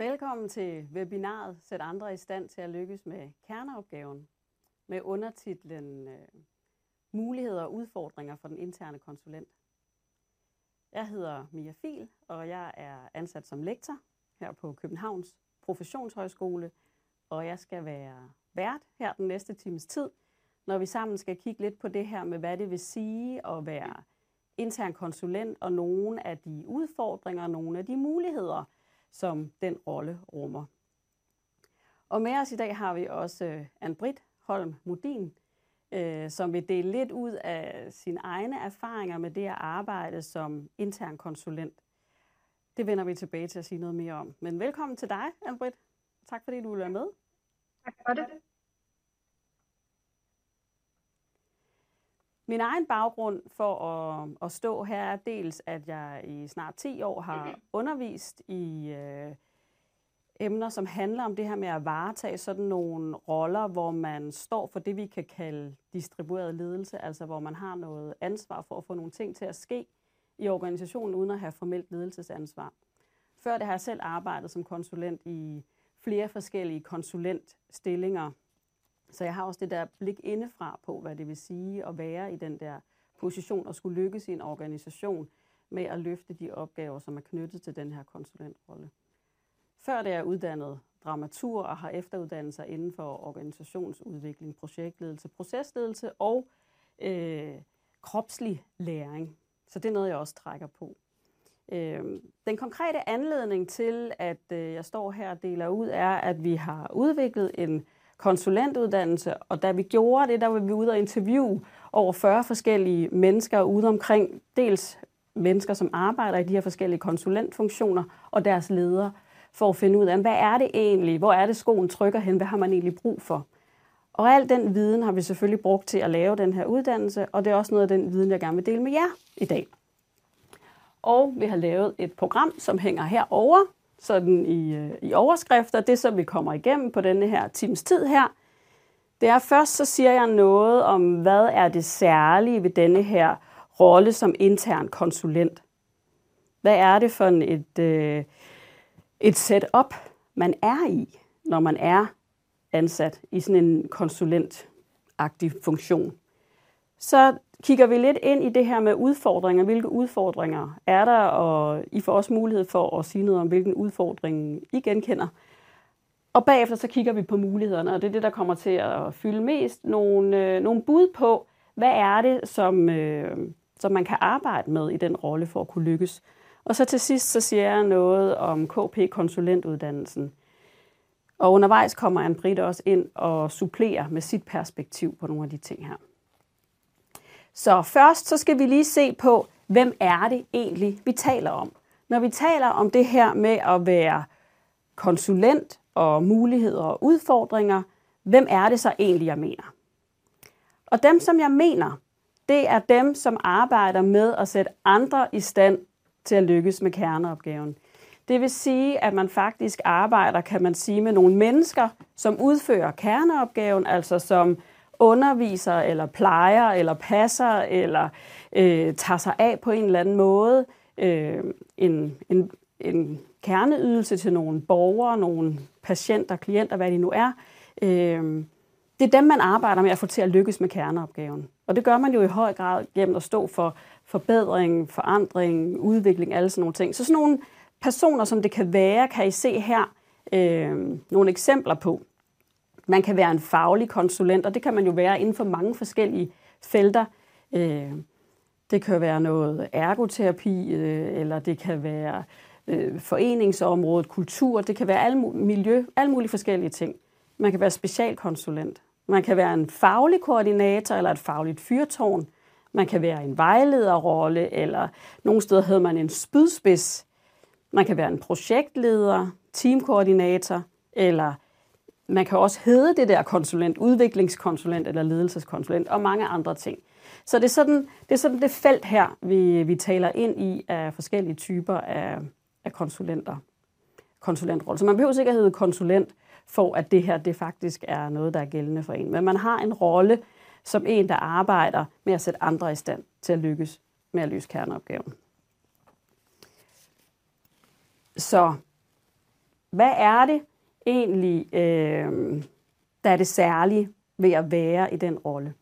Velkommen til webinaret Sæt andre i stand til at lykkes med kerneopgaven med undertitlen øh, Muligheder og udfordringer for den interne konsulent. Jeg hedder Mia Fil, og jeg er ansat som lektor her på Københavns Professionshøjskole, og jeg skal være vært her den næste times tid, når vi sammen skal kigge lidt på det her med, hvad det vil sige at være intern konsulent, og nogle af de udfordringer og nogle af de muligheder, som den rolle rummer. Og med os i dag har vi også øh, Anne-Britt Holm Modin, øh, som vil dele lidt ud af sine egne erfaringer med det at arbejde som intern konsulent. Det vender vi tilbage til at sige noget mere om. Men velkommen til dig, Anne-Britt. Tak fordi du vil være med. Tak for det. Min egen baggrund for at, at stå her er dels, at jeg i snart 10 år har undervist i øh, emner, som handler om det her med at varetage sådan nogle roller, hvor man står for det, vi kan kalde distribueret ledelse, altså hvor man har noget ansvar for at få nogle ting til at ske i organisationen, uden at have formelt ledelsesansvar. Før det har jeg selv arbejdet som konsulent i flere forskellige konsulentstillinger, så jeg har også det der blik indefra på, hvad det vil sige at være i den der position og skulle lykkes i en organisation med at løfte de opgaver, som er knyttet til den her konsulentrolle. Før det er uddannet dramatur og har efteruddannelser inden for organisationsudvikling, projektledelse, procesledelse og øh, kropslig læring. Så det er noget, jeg også trækker på. Øh, den konkrete anledning til, at øh, jeg står her og deler ud, er, at vi har udviklet en konsulentuddannelse, og da vi gjorde det, der var vi ude og interviewe over 40 forskellige mennesker ude omkring, dels mennesker, som arbejder i de her forskellige konsulentfunktioner, og deres ledere, for at finde ud af, hvad er det egentlig, hvor er det skoen trykker hen, hvad har man egentlig brug for. Og al den viden har vi selvfølgelig brugt til at lave den her uddannelse, og det er også noget af den viden, jeg gerne vil dele med jer i dag. Og vi har lavet et program, som hænger herover, sådan i, øh, i overskrifter. Det, som vi kommer igennem på denne her times tid her, det er først, så siger jeg noget om, hvad er det særlige ved denne her rolle som intern konsulent. Hvad er det for et, øh, et setup, man er i, når man er ansat i sådan en konsulentagtig funktion? Så kigger vi lidt ind i det her med udfordringer. Hvilke udfordringer er der? Og I får også mulighed for at sige noget om, hvilken udfordring I genkender. Og bagefter så kigger vi på mulighederne, og det er det, der kommer til at fylde mest. Nogle, øh, nogle bud på, hvad er det, som, øh, som man kan arbejde med i den rolle for at kunne lykkes. Og så til sidst så siger jeg noget om KP-konsulentuddannelsen. Og undervejs kommer Anne-Britt også ind og supplerer med sit perspektiv på nogle af de ting her. Så først så skal vi lige se på, hvem er det egentlig, vi taler om. Når vi taler om det her med at være konsulent og muligheder og udfordringer, hvem er det så egentlig, jeg mener? Og dem, som jeg mener, det er dem, som arbejder med at sætte andre i stand til at lykkes med kerneopgaven. Det vil sige, at man faktisk arbejder, kan man sige, med nogle mennesker, som udfører kerneopgaven, altså som underviser, eller plejer, eller passer, eller øh, tager sig af på en eller anden måde. Øh, en, en, en kerneydelse til nogle borgere, nogle patienter, klienter, hvad de nu er. Øh, det er dem, man arbejder med at få til at lykkes med kerneopgaven. Og det gør man jo i høj grad gennem at stå for forbedring, forandring, udvikling, alle sådan nogle ting. Så sådan nogle personer, som det kan være, kan I se her øh, nogle eksempler på. Man kan være en faglig konsulent, og det kan man jo være inden for mange forskellige felter. Øh, det kan være noget ergoterapi, øh, eller det kan være øh, foreningsområdet, kultur, det kan være alle, miljø, alle mulige forskellige ting. Man kan være specialkonsulent. Man kan være en faglig koordinator eller et fagligt fyrtårn. Man kan være en vejlederrolle, eller nogle steder hedder man en spydspids. Man kan være en projektleder, teamkoordinator, eller man kan også hedde det der konsulent, udviklingskonsulent eller ledelseskonsulent og mange andre ting. Så det er sådan det, er sådan det felt her, vi, vi taler ind i af forskellige typer af, af konsulenter, Konsulentrolle. Så man behøver sikkert hedde konsulent, for at det her det faktisk er noget, der er gældende for en. Men man har en rolle som en, der arbejder med at sætte andre i stand til at lykkes med at løse kerneopgaven. Så hvad er det egentlig, øh, der er det særlige ved at være i den rolle?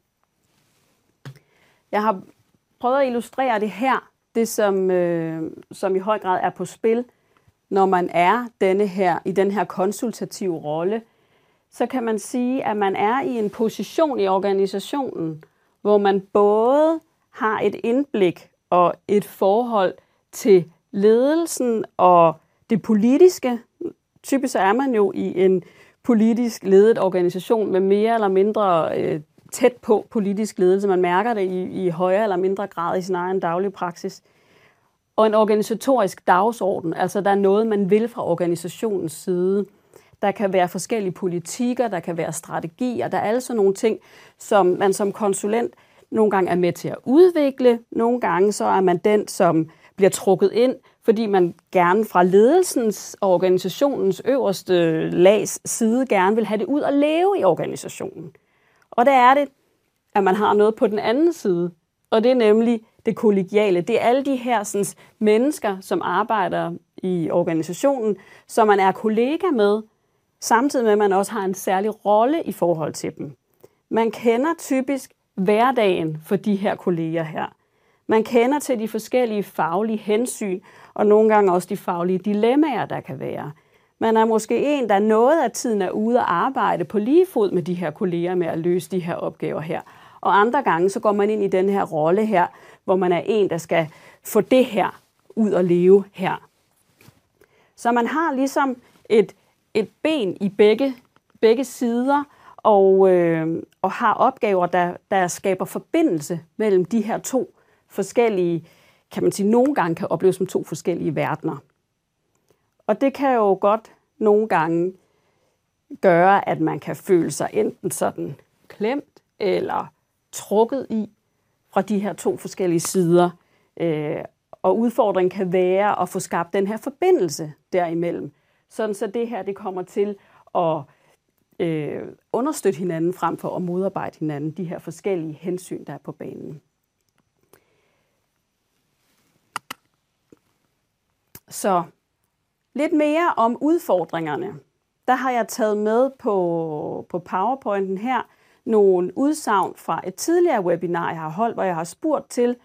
Jeg har prøvet at illustrere det her, det som, øh, som i høj grad er på spil, når man er denne her, i den her konsultative rolle, så kan man sige, at man er i en position i organisationen, hvor man både har et indblik og et forhold til ledelsen og det politiske. Typisk er man jo i en politisk ledet organisation med mere eller mindre øh, tæt på politisk ledelse. Man mærker det i, i højere eller mindre grad i sin egen daglige praksis. Og en organisatorisk dagsorden, altså der er noget, man vil fra organisationens side. Der kan være forskellige politikker, der kan være strategier, der er altså nogle ting, som man som konsulent nogle gange er med til at udvikle, nogle gange så er man den, som bliver trukket ind, fordi man gerne fra ledelsens og organisationens øverste lags side gerne vil have det ud og leve i organisationen. Og der er det, at man har noget på den anden side, og det er nemlig det kollegiale. Det er alle de her sådan, mennesker, som arbejder i organisationen, som man er kollega med, samtidig med, at man også har en særlig rolle i forhold til dem. Man kender typisk hverdagen for de her kolleger her. Man kender til de forskellige faglige hensyn, og nogle gange også de faglige dilemmaer, der kan være. Man er måske en, der noget af tiden er ude og arbejde på lige fod med de her kolleger med at løse de her opgaver her. Og andre gange, så går man ind i den her rolle her, hvor man er en, der skal få det her ud og leve her. Så man har ligesom et, et ben i begge, begge sider, og, øh, og har opgaver, der, der skaber forbindelse mellem de her to forskellige, kan man sige, nogle gange kan opleves som to forskellige verdener. Og det kan jo godt nogle gange gøre, at man kan føle sig enten sådan klemt eller trukket i fra de her to forskellige sider. Øh, og udfordringen kan være at få skabt den her forbindelse derimellem, sådan så det her det kommer til at øh, understøtte hinanden frem for at modarbejde hinanden, de her forskellige hensyn, der er på banen. Så lidt mere om udfordringerne. Der har jeg taget med på, på PowerPointen her nogle udsagn fra et tidligere webinar, jeg har holdt, hvor jeg har spurgt til,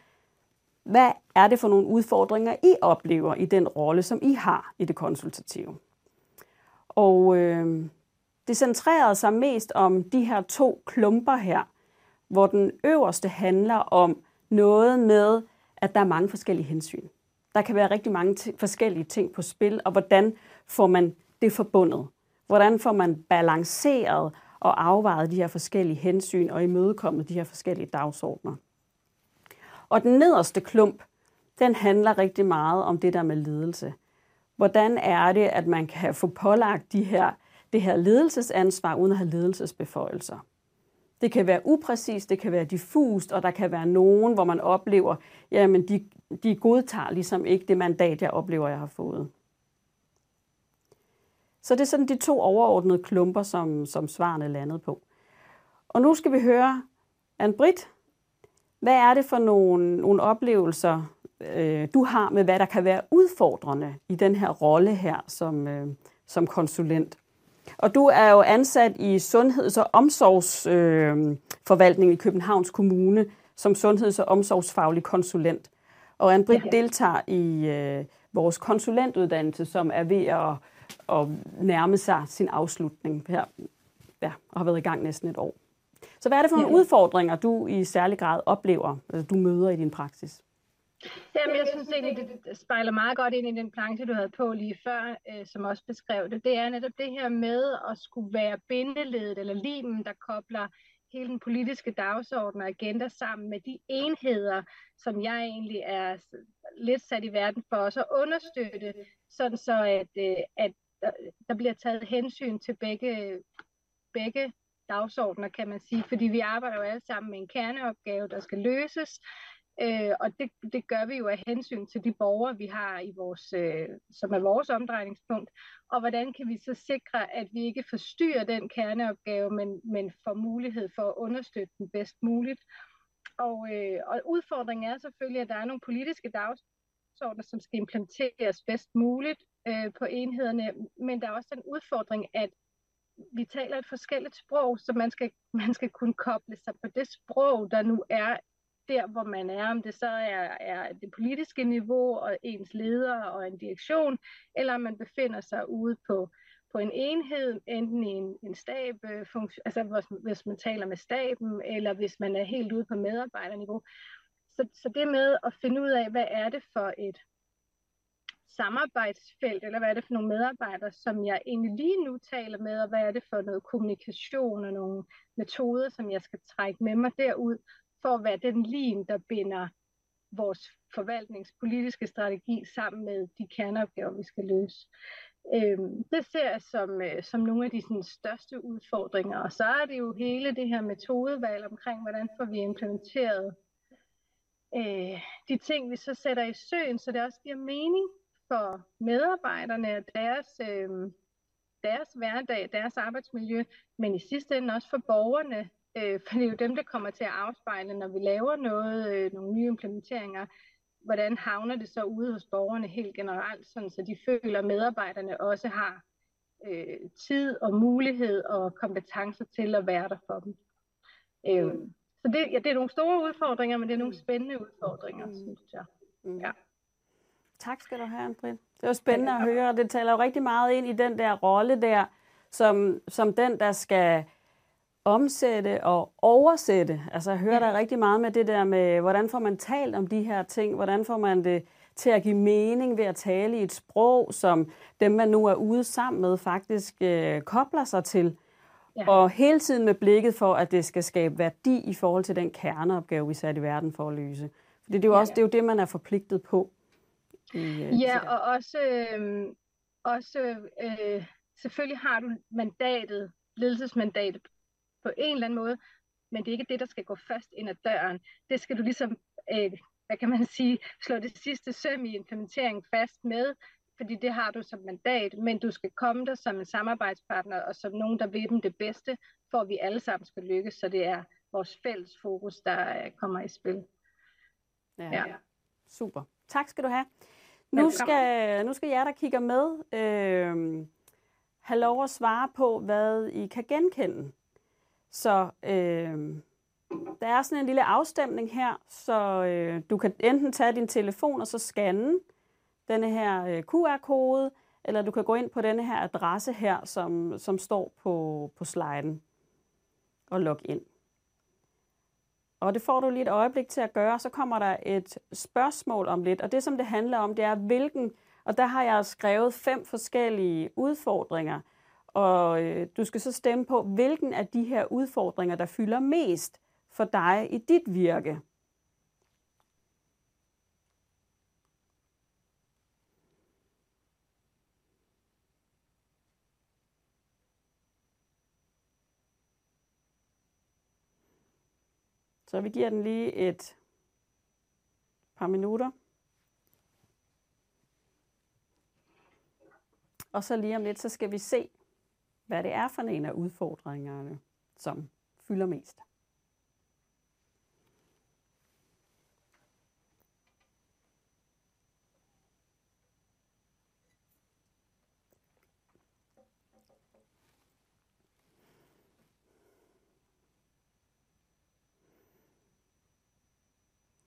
hvad er det for nogle udfordringer, I oplever i den rolle, som I har i det konsultative? Og øh, det centrerede sig mest om de her to klumper her, hvor den øverste handler om noget med, at der er mange forskellige hensyn. Der kan være rigtig mange t- forskellige ting på spil, og hvordan får man det forbundet? Hvordan får man balanceret og afvejet de her forskellige hensyn og imødekommet de her forskellige dagsordner? Og den nederste klump, den handler rigtig meget om det der med ledelse. Hvordan er det, at man kan få pålagt de her det her ledelsesansvar uden at have ledelsesbeføjelser. Det kan være upræcist, det kan være diffust, og der kan være nogen, hvor man oplever, jamen de, de godtager ligesom ikke det mandat, jeg oplever, jeg har fået. Så det er sådan de to overordnede klumper, som, som svarene landede på. Og nu skal vi høre, Anne-Britt, hvad er det for nogle, nogle oplevelser, øh, du har med, hvad der kan være udfordrende i den her rolle her som, øh, som konsulent? Og du er jo ansat i Sundheds- og Omsorgsforvaltningen øh, i Københavns Kommune som sundheds- og omsorgsfaglig konsulent. Og Anne-Britt ja. deltager i øh, vores konsulentuddannelse, som er ved at, at nærme sig sin afslutning her, ja, og har været i gang næsten et år. Så hvad er det for nogle ja. udfordringer, du i særlig grad oplever, altså du møder i din praksis? Jamen, jeg synes egentlig, det spejler meget godt ind i den planche, du havde på lige før, øh, som også beskrev det. Det er netop det her med at skulle være bindeledet eller limen, der kobler hele den politiske dagsorden og agenda sammen med de enheder, som jeg egentlig er lidt sat i verden for os at understøtte, sådan så at, øh, at øh, der bliver taget hensyn til begge, begge dagsordner, kan man sige, fordi vi arbejder jo alle sammen med en kerneopgave, der skal løses, Øh, og det, det gør vi jo af hensyn til de borgere, vi har i vores, øh, som er vores omdrejningspunkt. Og hvordan kan vi så sikre, at vi ikke forstyrrer den kerneopgave, men, men får mulighed for at understøtte den bedst muligt. Og, øh, og udfordringen er selvfølgelig, at der er nogle politiske dagsordner, som skal implementeres bedst muligt, øh, på enhederne, men der er også den udfordring, at vi taler et forskelligt sprog, så man skal, man skal kunne koble sig på det sprog, der nu er der, hvor man er, om det så er, er det politiske niveau og ens leder og en direktion, eller om man befinder sig ude på, på en enhed, enten i en, en stab, øh, altså hvis, hvis man taler med staben, eller hvis man er helt ude på medarbejderniveau. Så, så det med at finde ud af, hvad er det for et samarbejdsfelt, eller hvad er det for nogle medarbejdere, som jeg egentlig lige nu taler med, og hvad er det for noget kommunikation og nogle metoder, som jeg skal trække med mig derud, for at være den lim, der binder vores forvaltningspolitiske strategi sammen med de kerneopgaver, vi skal løse. Øhm, det ser jeg som, øh, som nogle af de sådan, største udfordringer. Og så er det jo hele det her metodevalg omkring, hvordan får vi implementeret øh, de ting, vi så sætter i søen, så det også giver mening for medarbejderne og deres, øh, deres hverdag, deres arbejdsmiljø, men i sidste ende også for borgerne, øh, for det er jo dem, der kommer til at afspejle, når vi laver noget, øh, nogle nye implementeringer, hvordan havner det så ude hos borgerne helt generelt, sådan, så de føler, at medarbejderne også har øh, tid og mulighed og kompetencer til at være der for dem. Øh, så det, ja, det er nogle store udfordringer, men det er nogle spændende udfordringer, mm. synes jeg. Mm. Ja. Tak skal du have, Andrit. Det var spændende at høre, og det taler jo rigtig meget ind i den der rolle der, som, som den, der skal omsætte og oversætte. Altså jeg hører der rigtig meget med det der med, hvordan får man talt om de her ting, hvordan får man det til at give mening ved at tale i et sprog, som dem, man nu er ude sammen med, faktisk øh, kobler sig til. Ja. Og hele tiden med blikket for, at det skal skabe værdi i forhold til den kerneopgave, vi satte i verden for at løse. Fordi det er jo, også, ja, ja. det, er jo det, man er forpligtet på. I, øh, ja, og også, øh, også øh, selvfølgelig har du mandatet, ledelsesmandatet på en eller anden måde, men det er ikke det, der skal gå først ind ad døren. Det skal du ligesom, øh, hvad kan man sige, slå det sidste søm i implementeringen fast med, fordi det har du som mandat, men du skal komme der som en samarbejdspartner og som nogen, der ved dem det bedste, for at vi alle sammen skal lykkes, så det er vores fælles fokus, der øh, kommer i spil. Ja, ja. Super. Tak skal du have. Nu skal, nu skal jeg, der kigger med, øh, have lov at svare på, hvad I kan genkende. Så øh, der er sådan en lille afstemning her, så øh, du kan enten tage din telefon og så scanne denne her øh, QR-kode, eller du kan gå ind på denne her adresse her, som, som står på, på sliden, og logge ind. Og det får du lige et øjeblik til at gøre. Så kommer der et spørgsmål om lidt. Og det, som det handler om, det er, hvilken... Og der har jeg skrevet fem forskellige udfordringer. Og øh, du skal så stemme på, hvilken af de her udfordringer, der fylder mest for dig i dit virke. Så vi giver den lige et par minutter. Og så lige om lidt, så skal vi se, hvad det er for en af udfordringerne, som fylder mest.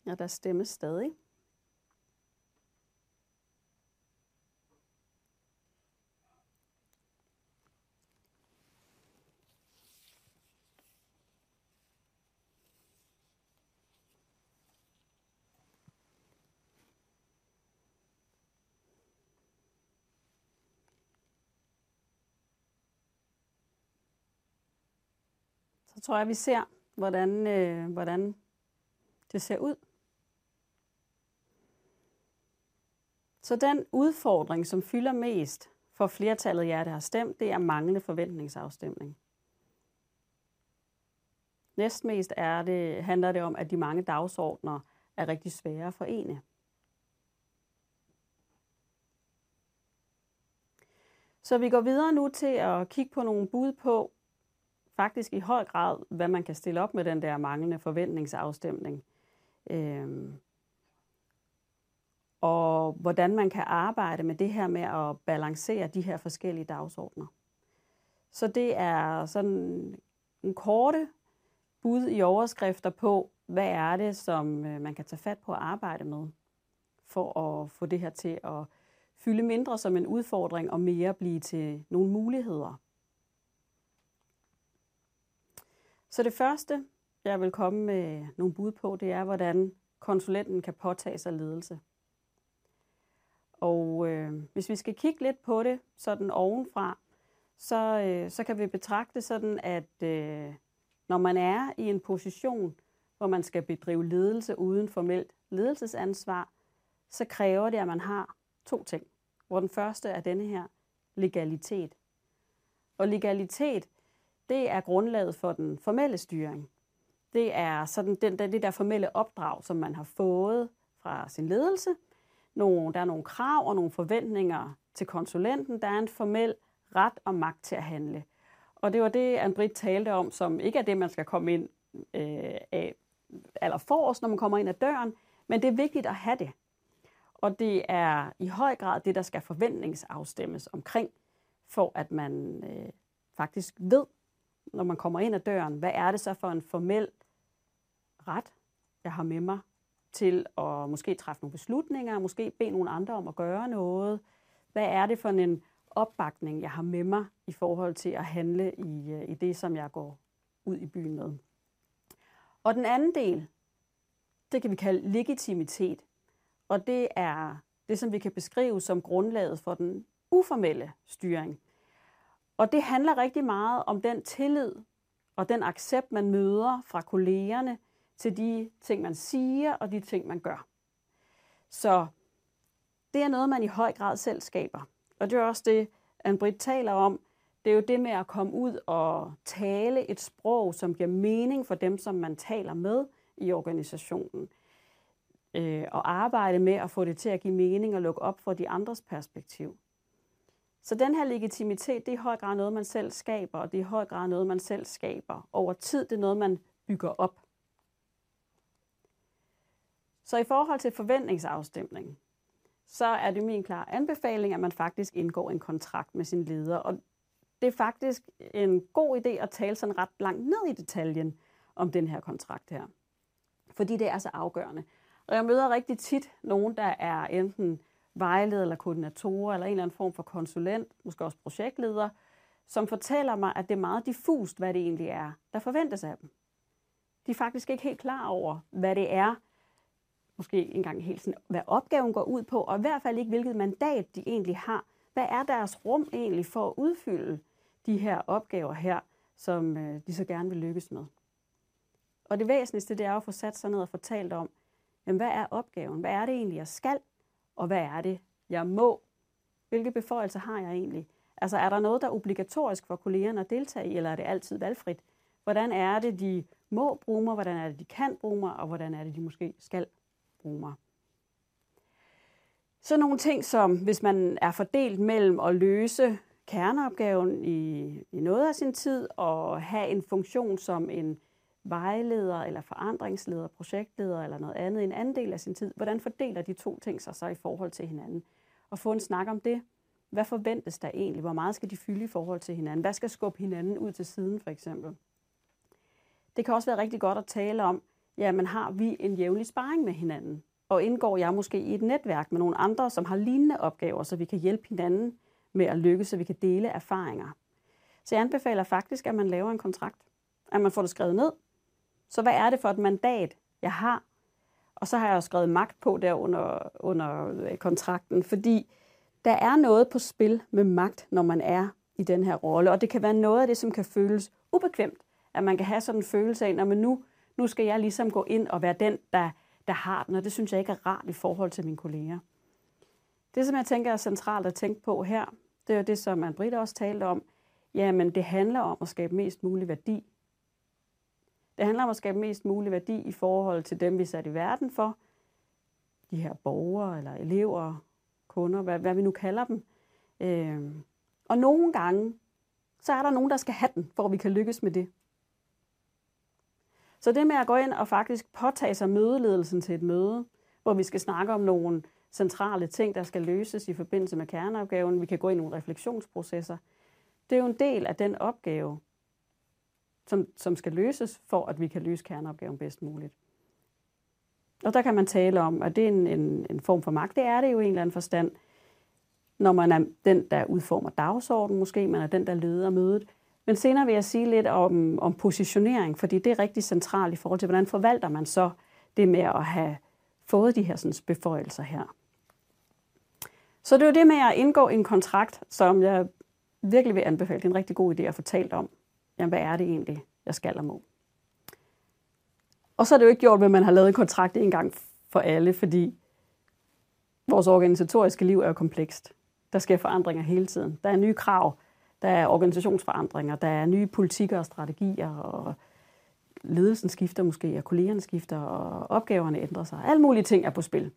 Ja, der stemmes stadig. Tror jeg, vi ser, hvordan, øh, hvordan det ser ud. Så den udfordring, som fylder mest for flertallet af jer, der har stemt, det er manglende forventningsafstemning. Næstmest er det, handler det om, at de mange dagsordner er rigtig svære at forene. Så vi går videre nu til at kigge på nogle bud på, faktisk i høj grad, hvad man kan stille op med den der manglende forventningsafstemning. Øhm, og hvordan man kan arbejde med det her med at balancere de her forskellige dagsordner. Så det er sådan en korte bud i overskrifter på, hvad er det, som øh, man kan tage fat på at arbejde med, for at få det her til at fylde mindre som en udfordring og mere blive til nogle muligheder. Så det første, jeg vil komme med nogle bud på, det er, hvordan konsulenten kan påtage sig ledelse. Og øh, hvis vi skal kigge lidt på det sådan ovenfra, så, øh, så kan vi betragte sådan, at øh, når man er i en position, hvor man skal bedrive ledelse uden formelt ledelsesansvar, så kræver det, at man har to ting. Hvor den første er denne her legalitet. Og legalitet, det er grundlaget for den formelle styring. Det er sådan den, det der formelle opdrag, som man har fået fra sin ledelse. Nogle, der er nogle krav og nogle forventninger til konsulenten. Der er en formel ret og magt til at handle. Og det var det, Anne-Britt talte om, som ikke er det, man skal komme ind øh, af eller forrest, når man kommer ind ad døren, men det er vigtigt at have det. Og det er i høj grad det, der skal forventningsafstemmes omkring, for at man øh, faktisk ved, når man kommer ind ad døren, hvad er det så for en formel ret, jeg har med mig til at måske træffe nogle beslutninger, måske bede nogle andre om at gøre noget. Hvad er det for en opbakning, jeg har med mig i forhold til at handle i, øh, i det, som jeg går ud i byen med. Og den anden del, det kan vi kalde legitimitet. Og det er det, som vi kan beskrive som grundlaget for den uformelle styring. Og det handler rigtig meget om den tillid og den accept, man møder fra kollegerne til de ting, man siger og de ting, man gør. Så det er noget, man i høj grad selv skaber. Og det er også det, Anne-Britt taler om. Det er jo det med at komme ud og tale et sprog, som giver mening for dem, som man taler med i organisationen. Øh, og arbejde med at få det til at give mening og lukke op for de andres perspektiv. Så den her legitimitet, det er i høj grad noget, man selv skaber, og det er i høj grad noget, man selv skaber. Over tid, det er noget, man bygger op. Så i forhold til forventningsafstemning, så er det min klare anbefaling, at man faktisk indgår en kontrakt med sin leder. Og det er faktisk en god idé at tale sådan ret langt ned i detaljen om den her kontrakt her. Fordi det er så afgørende. Og jeg møder rigtig tit nogen, der er enten vejleder eller koordinatorer eller en eller anden form for konsulent, måske også projektleder, som fortæller mig, at det er meget diffust, hvad det egentlig er, der forventes af dem. De er faktisk ikke helt klar over, hvad det er, måske engang helt sådan, hvad opgaven går ud på, og i hvert fald ikke, hvilket mandat de egentlig har. Hvad er deres rum egentlig for at udfylde de her opgaver her, som øh, de så gerne vil lykkes med? Og det væsentligste, det er at få sat sig ned og fortalt om, jamen, hvad er opgaven? Hvad er det egentlig, jeg skal? Og hvad er det, jeg må? Hvilke beføjelser har jeg egentlig? Altså, er der noget, der er obligatorisk for kollegerne at deltage i, eller er det altid valgfrit? Hvordan er det, de må bruge mig? Hvordan er det, de kan bruge mig? Og hvordan er det, de måske skal bruge mig. Så nogle ting som, hvis man er fordelt mellem at løse kerneopgaven i, i noget af sin tid, og have en funktion som en vejleder, eller forandringsleder, projektleder eller noget andet i en anden del af sin tid, hvordan fordeler de to ting sig så i forhold til hinanden? Og få en snak om det. Hvad forventes der egentlig? Hvor meget skal de fylde i forhold til hinanden? Hvad skal skubbe hinanden ud til siden, for eksempel? Det kan også være rigtig godt at tale om, jamen har vi en jævnlig sparring med hinanden? Og indgår jeg måske i et netværk med nogle andre, som har lignende opgaver, så vi kan hjælpe hinanden med at lykkes, så vi kan dele erfaringer. Så jeg anbefaler faktisk, at man laver en kontrakt. At man får det skrevet ned. Så hvad er det for et mandat, jeg har? Og så har jeg jo skrevet magt på der under, under øh, kontrakten, fordi der er noget på spil med magt, når man er i den her rolle. Og det kan være noget af det, som kan føles ubekvemt. At man kan have sådan en følelse af, at nu nu skal jeg ligesom gå ind og være den, der, der har den, og det synes jeg ikke er rart i forhold til mine kolleger. Det, som jeg tænker er centralt at tænke på her, det er jo det, som Anne-Britt også talte om. Jamen, det handler om at skabe mest mulig værdi. Det handler om at skabe mest mulig værdi i forhold til dem, vi er sat i verden for. De her borgere, eller elever, kunder, hvad, hvad vi nu kalder dem. Øh, og nogle gange, så er der nogen, der skal have den, for at vi kan lykkes med det. Så det med at gå ind og faktisk påtage sig mødeledelsen til et møde, hvor vi skal snakke om nogle centrale ting, der skal løses i forbindelse med kerneopgaven. Vi kan gå ind i nogle refleksionsprocesser. Det er jo en del af den opgave, som, som skal løses, for at vi kan løse kerneopgaven bedst muligt. Og der kan man tale om, at det er en, en, en form for magt. Det er det jo i en eller anden forstand, når man er den, der udformer dagsordenen måske, man er den, der leder mødet. Men senere vil jeg sige lidt om, om positionering, fordi det er rigtig centralt i forhold til, hvordan forvalter man så det med at have fået de her sådan, beføjelser her. Så det er jo det med at indgå en kontrakt, som jeg virkelig vil anbefale. Det er en rigtig god idé at få talt om. Jamen, hvad er det egentlig, jeg skal og må? Og så er det jo ikke gjort, at man har lavet en kontrakt en gang for alle, fordi vores organisatoriske liv er jo komplekst. Der sker forandringer hele tiden. Der er nye krav, der er organisationsforandringer, der er nye politikker og strategier, og ledelsen skifter måske, og kollegerne skifter, og opgaverne ændrer sig. Alle mulige ting er på spil.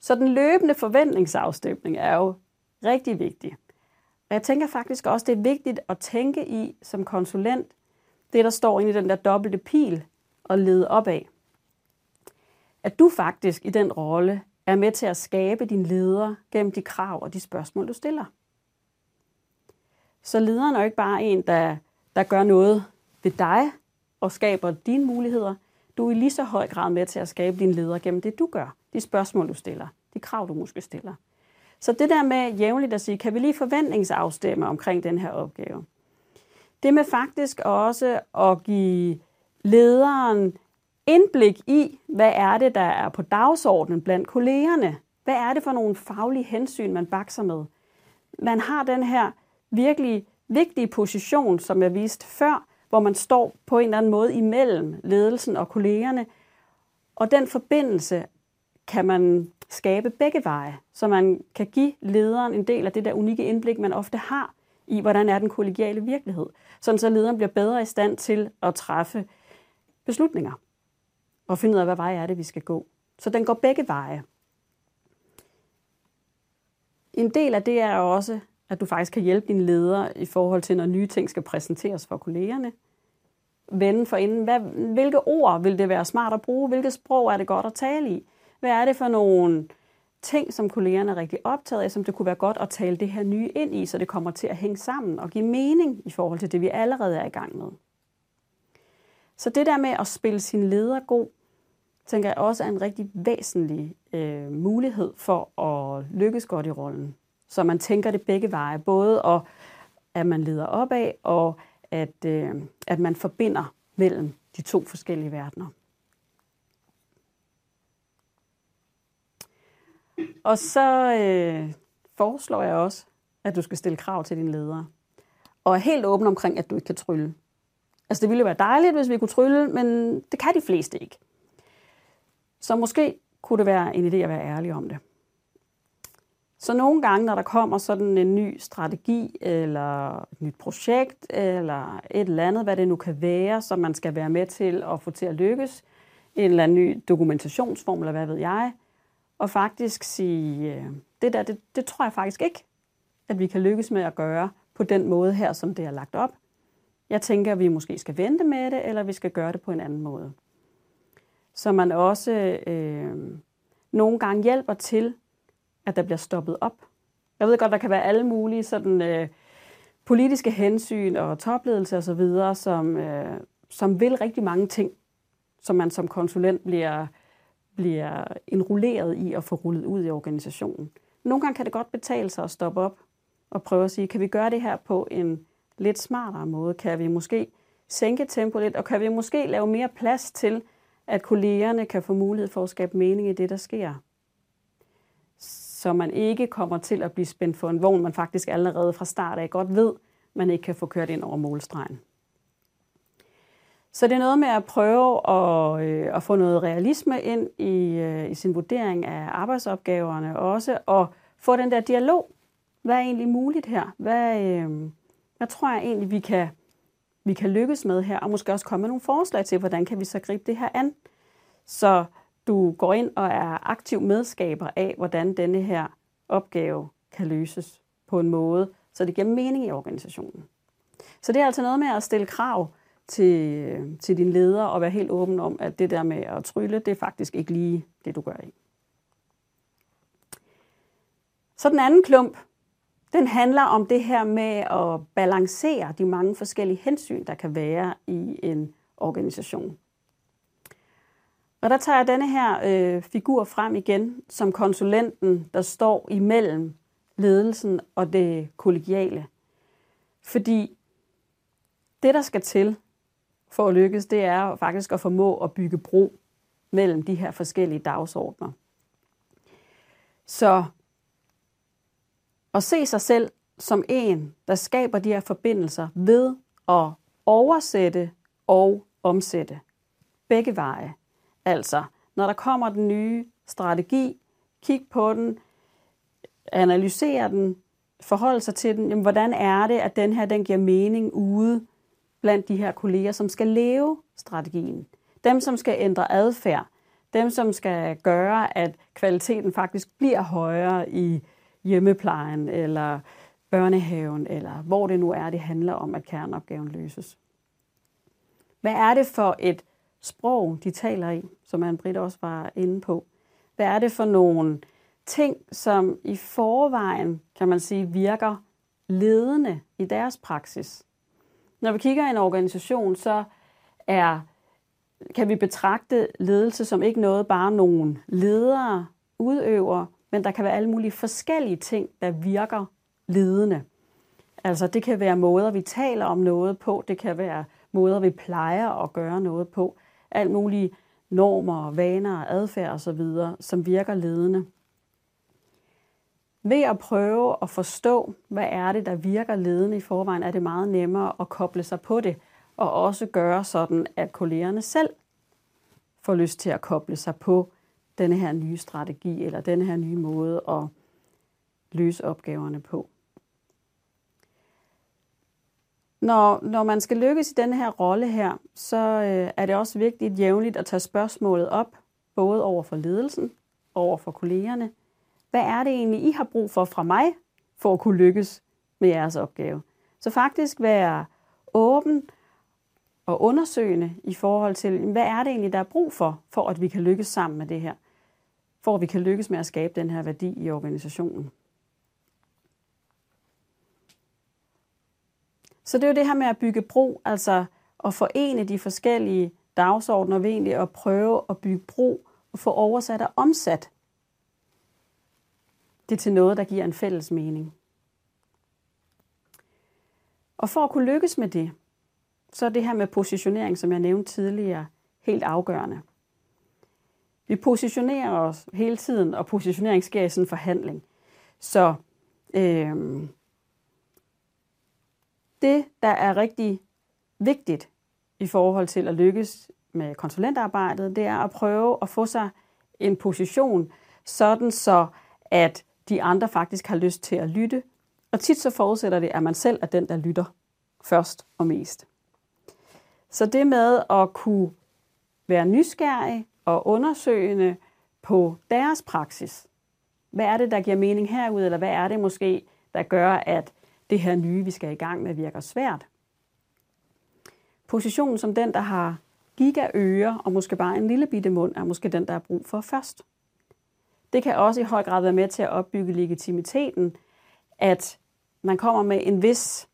Så den løbende forventningsafstemning er jo rigtig vigtig. Og jeg tænker faktisk også, det er vigtigt at tænke i som konsulent, det der står inde i den der dobbelte pil, og lede op af. At du faktisk i den rolle er med til at skabe din leder gennem de krav og de spørgsmål, du stiller. Så lederen er jo ikke bare en, der, der gør noget ved dig og skaber dine muligheder. Du er i lige så høj grad med til at skabe din leder gennem det, du gør. De spørgsmål, du stiller. De krav, du måske stiller. Så det der med jævnligt at sige, kan vi lige forventningsafstemme omkring den her opgave? Det med faktisk også at give lederen indblik i, hvad er det, der er på dagsordenen blandt kollegerne. Hvad er det for nogle faglige hensyn, man bakser med? Man har den her virkelig vigtige position, som jeg viste før, hvor man står på en eller anden måde imellem ledelsen og kollegerne. Og den forbindelse kan man skabe begge veje, så man kan give lederen en del af det der unikke indblik, man ofte har i, hvordan er den kollegiale virkelighed. Sådan så lederen bliver bedre i stand til at træffe beslutninger og finde ud af, hvad vej er det, vi skal gå. Så den går begge veje. En del af det er også, at du faktisk kan hjælpe din leder i forhold til, når nye ting skal præsenteres for kollegerne. Vende for inden, hvad, hvilke ord vil det være smart at bruge? Hvilket sprog er det godt at tale i? Hvad er det for nogle ting, som kollegerne er rigtig optaget af, som det kunne være godt at tale det her nye ind i, så det kommer til at hænge sammen og give mening i forhold til det, vi allerede er i gang med. Så det der med at spille sin leder god, tænker jeg også er en rigtig væsentlig øh, mulighed for at lykkes godt i rollen. Så man tænker det begge veje, både og, at man leder opad, og at, øh, at man forbinder mellem de to forskellige verdener. Og så øh, foreslår jeg også, at du skal stille krav til din ledere. Og er helt åben omkring, at du ikke kan trylle. Altså det ville være dejligt, hvis vi kunne trylle, men det kan de fleste ikke. Så måske kunne det være en idé at være ærlig om det. Så nogle gange, når der kommer sådan en ny strategi, eller et nyt projekt, eller et eller andet, hvad det nu kan være, som man skal være med til at få til at lykkes, en eller anden ny dokumentationsform, eller hvad ved jeg, og faktisk sige, øh, det der, det, det tror jeg faktisk ikke, at vi kan lykkes med at gøre på den måde her, som det er lagt op. Jeg tænker, at vi måske skal vente med det, eller vi skal gøre det på en anden måde. Så man også øh, nogle gange hjælper til, at der bliver stoppet op. Jeg ved godt, der kan være alle mulige sådan, øh, politiske hensyn og topledelse osv., som, øh, som vil rigtig mange ting, som man som konsulent bliver, bliver enrulleret i at få rullet ud i organisationen. Nogle gange kan det godt betale sig at stoppe op og prøve at sige, kan vi gøre det her på en lidt smartere måde? Kan vi måske sænke tempoet lidt, og kan vi måske lave mere plads til, at kollegerne kan få mulighed for at skabe mening i det, der sker? Så man ikke kommer til at blive spændt for en vogn, man faktisk allerede fra start af godt ved, man ikke kan få kørt ind over målstregen. Så det er noget med at prøve at, øh, at få noget realisme ind i, øh, i sin vurdering af arbejdsopgaverne, også og få den der dialog. Hvad er egentlig muligt her? Hvad, øh, hvad tror jeg egentlig, vi kan, vi kan lykkes med her? Og måske også komme med nogle forslag til, hvordan kan vi så gribe det her an? Så du går ind og er aktiv medskaber af, hvordan denne her opgave kan løses på en måde, så det giver mening i organisationen. Så det er altså noget med at stille krav til, til din leder og være helt åben om, at det der med at trylle, det er faktisk ikke lige det, du gør i. Så den anden klump, den handler om det her med at balancere de mange forskellige hensyn, der kan være i en organisation. Og der tager jeg denne her øh, figur frem igen som konsulenten, der står imellem ledelsen og det kollegiale. Fordi det, der skal til for at lykkes, det er faktisk at formå at bygge bro mellem de her forskellige dagsordner. Så at se sig selv som en, der skaber de her forbindelser ved at oversætte og omsætte. Begge veje. Altså, når der kommer den nye strategi, kig på den, analysere den, forholde sig til den. Jamen, hvordan er det, at den her den giver mening ude blandt de her kolleger, som skal leve strategien? Dem, som skal ændre adfærd. Dem, som skal gøre, at kvaliteten faktisk bliver højere i hjemmeplejen eller børnehaven, eller hvor det nu er, det handler om, at kerneopgaven løses. Hvad er det for et sprog, de taler i, som Anne-Britt også var inde på? Hvad er det for nogle ting, som i forvejen, kan man sige, virker ledende i deres praksis? Når vi kigger i en organisation, så er, kan vi betragte ledelse som ikke noget bare nogle ledere udøver, men der kan være alle mulige forskellige ting, der virker ledende. Altså det kan være måder, vi taler om noget på, det kan være måder, vi plejer at gøre noget på, alt mulige normer, vaner, adfærd osv., som virker ledende. Ved at prøve at forstå, hvad er det, der virker ledende i forvejen, er det meget nemmere at koble sig på det, og også gøre sådan, at kollegerne selv får lyst til at koble sig på denne her nye strategi, eller denne her nye måde at løse opgaverne på. Når, når man skal lykkes i denne her rolle her, så øh, er det også vigtigt jævnligt at tage spørgsmålet op, både over for ledelsen over for kollegerne. Hvad er det egentlig, I har brug for fra mig, for at kunne lykkes med jeres opgave? Så faktisk være åben og undersøgende i forhold til, hvad er det egentlig, der er brug for, for at vi kan lykkes sammen med det her? For at vi kan lykkes med at skabe den her værdi i organisationen. Så det er jo det her med at bygge bro, altså at forene de forskellige dagsordner ved egentlig at prøve at bygge bro og få oversat og omsat det til noget, der giver en fælles mening. Og for at kunne lykkes med det, så er det her med positionering, som jeg nævnte tidligere, helt afgørende. Vi positionerer os hele tiden, og positionering sker i sådan en forhandling. Så øh, det, der er rigtig vigtigt i forhold til at lykkes med konsulentarbejdet, det er at prøve at få sig en position, sådan så at de andre faktisk har lyst til at lytte. Og tit så forudsætter det, at man selv er den, der lytter først og mest. Så det med at kunne være nysgerrig og undersøgende på deres praksis. Hvad er det, der giver mening herude, eller hvad er det måske, der gør, at det her nye, vi skal i gang med, virker svært. Positionen som den, der har gigaører og måske bare en lille bitte mund, er måske den, der er brug for først. Det kan også i høj grad være med til at opbygge legitimiteten, at man kommer med en vis,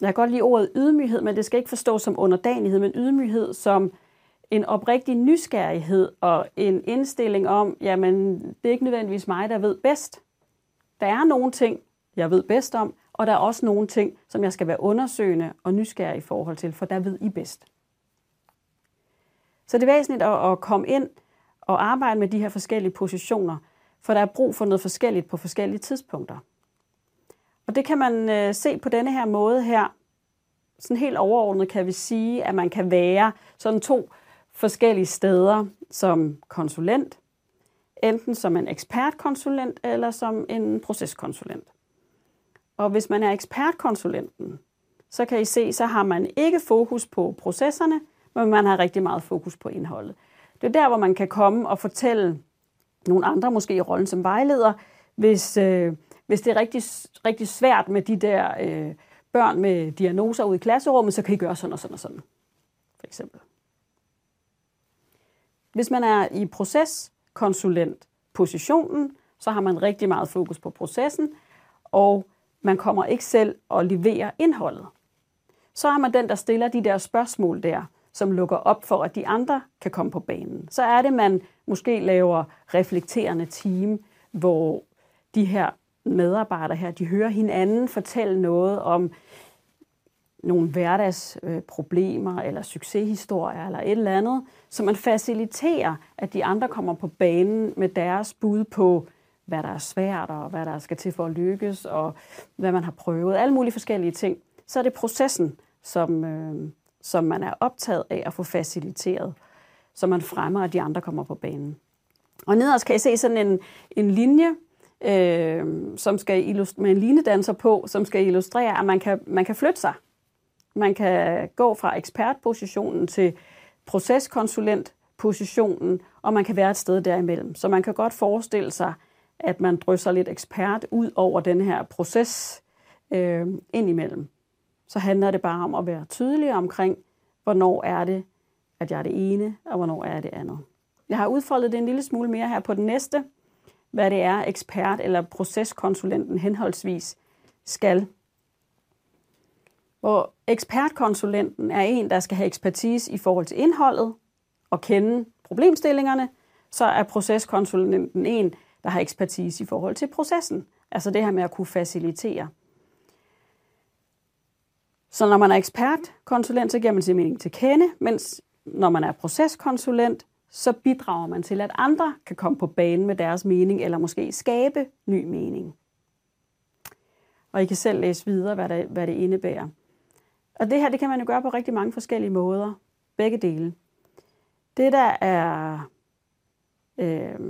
jeg kan godt lide ordet ydmyghed, men det skal ikke forstås som underdanighed, men ydmyghed som en oprigtig nysgerrighed og en indstilling om, jamen det er ikke nødvendigvis mig, der ved bedst. Der er nogle ting, jeg ved bedst om, og der er også nogle ting, som jeg skal være undersøgende og nysgerrig i forhold til, for der ved I bedst. Så det er væsentligt at, komme ind og arbejde med de her forskellige positioner, for der er brug for noget forskelligt på forskellige tidspunkter. Og det kan man øh, se på denne her måde her. Sådan helt overordnet kan vi sige, at man kan være sådan to forskellige steder som konsulent, enten som en ekspertkonsulent eller som en proceskonsulent. Og hvis man er ekspertkonsulenten, så kan I se, så har man ikke fokus på processerne, men man har rigtig meget fokus på indholdet. Det er der, hvor man kan komme og fortælle nogle andre, måske i rollen som vejleder, hvis, øh, hvis det er rigtig, rigtig svært med de der øh, børn med diagnoser ude i klasserummet, så kan I gøre sådan og sådan og sådan, for eksempel. Hvis man er i proceskonsulent positionen, så har man rigtig meget fokus på processen, og man kommer ikke selv og leverer indholdet. Så er man den, der stiller de der spørgsmål der, som lukker op for, at de andre kan komme på banen. Så er det, man måske laver reflekterende team, hvor de her medarbejdere her, de hører hinanden fortælle noget om nogle hverdagsproblemer øh, eller succeshistorier eller et eller andet, så man faciliterer, at de andre kommer på banen med deres bud på, hvad der er svært og hvad der skal til for at lykkes og hvad man har prøvet, alle mulige forskellige ting. Så er det processen, som, øh, som man er optaget af at få faciliteret, så man fremmer, at de andre kommer på banen. Og nederst kan I se sådan en, en linje, øh, som skal med en linedanser på, som skal illustrere, at man kan, man kan flytte sig. Man kan gå fra ekspertpositionen til proceskonsulentpositionen, og man kan være et sted derimellem. Så man kan godt forestille sig, at man drysser lidt ekspert ud over den her proces øh, indimellem. Så handler det bare om at være tydelig omkring, hvornår er det, at jeg er det ene, og hvornår er det andet. Jeg har udfoldet det en lille smule mere her på den næste, hvad det er, ekspert eller proceskonsulenten henholdsvis skal. Hvor ekspertkonsulenten er en, der skal have ekspertise i forhold til indholdet og kende problemstillingerne, så er proceskonsulenten en, der har ekspertise i forhold til processen. Altså det her med at kunne facilitere. Så når man er ekspertkonsulent, så giver man sin mening til kende, mens når man er proceskonsulent, så bidrager man til, at andre kan komme på banen med deres mening, eller måske skabe ny mening. Og I kan selv læse videre, hvad det, hvad det indebærer. Og det her, det kan man jo gøre på rigtig mange forskellige måder. Begge dele. Det, der er øh,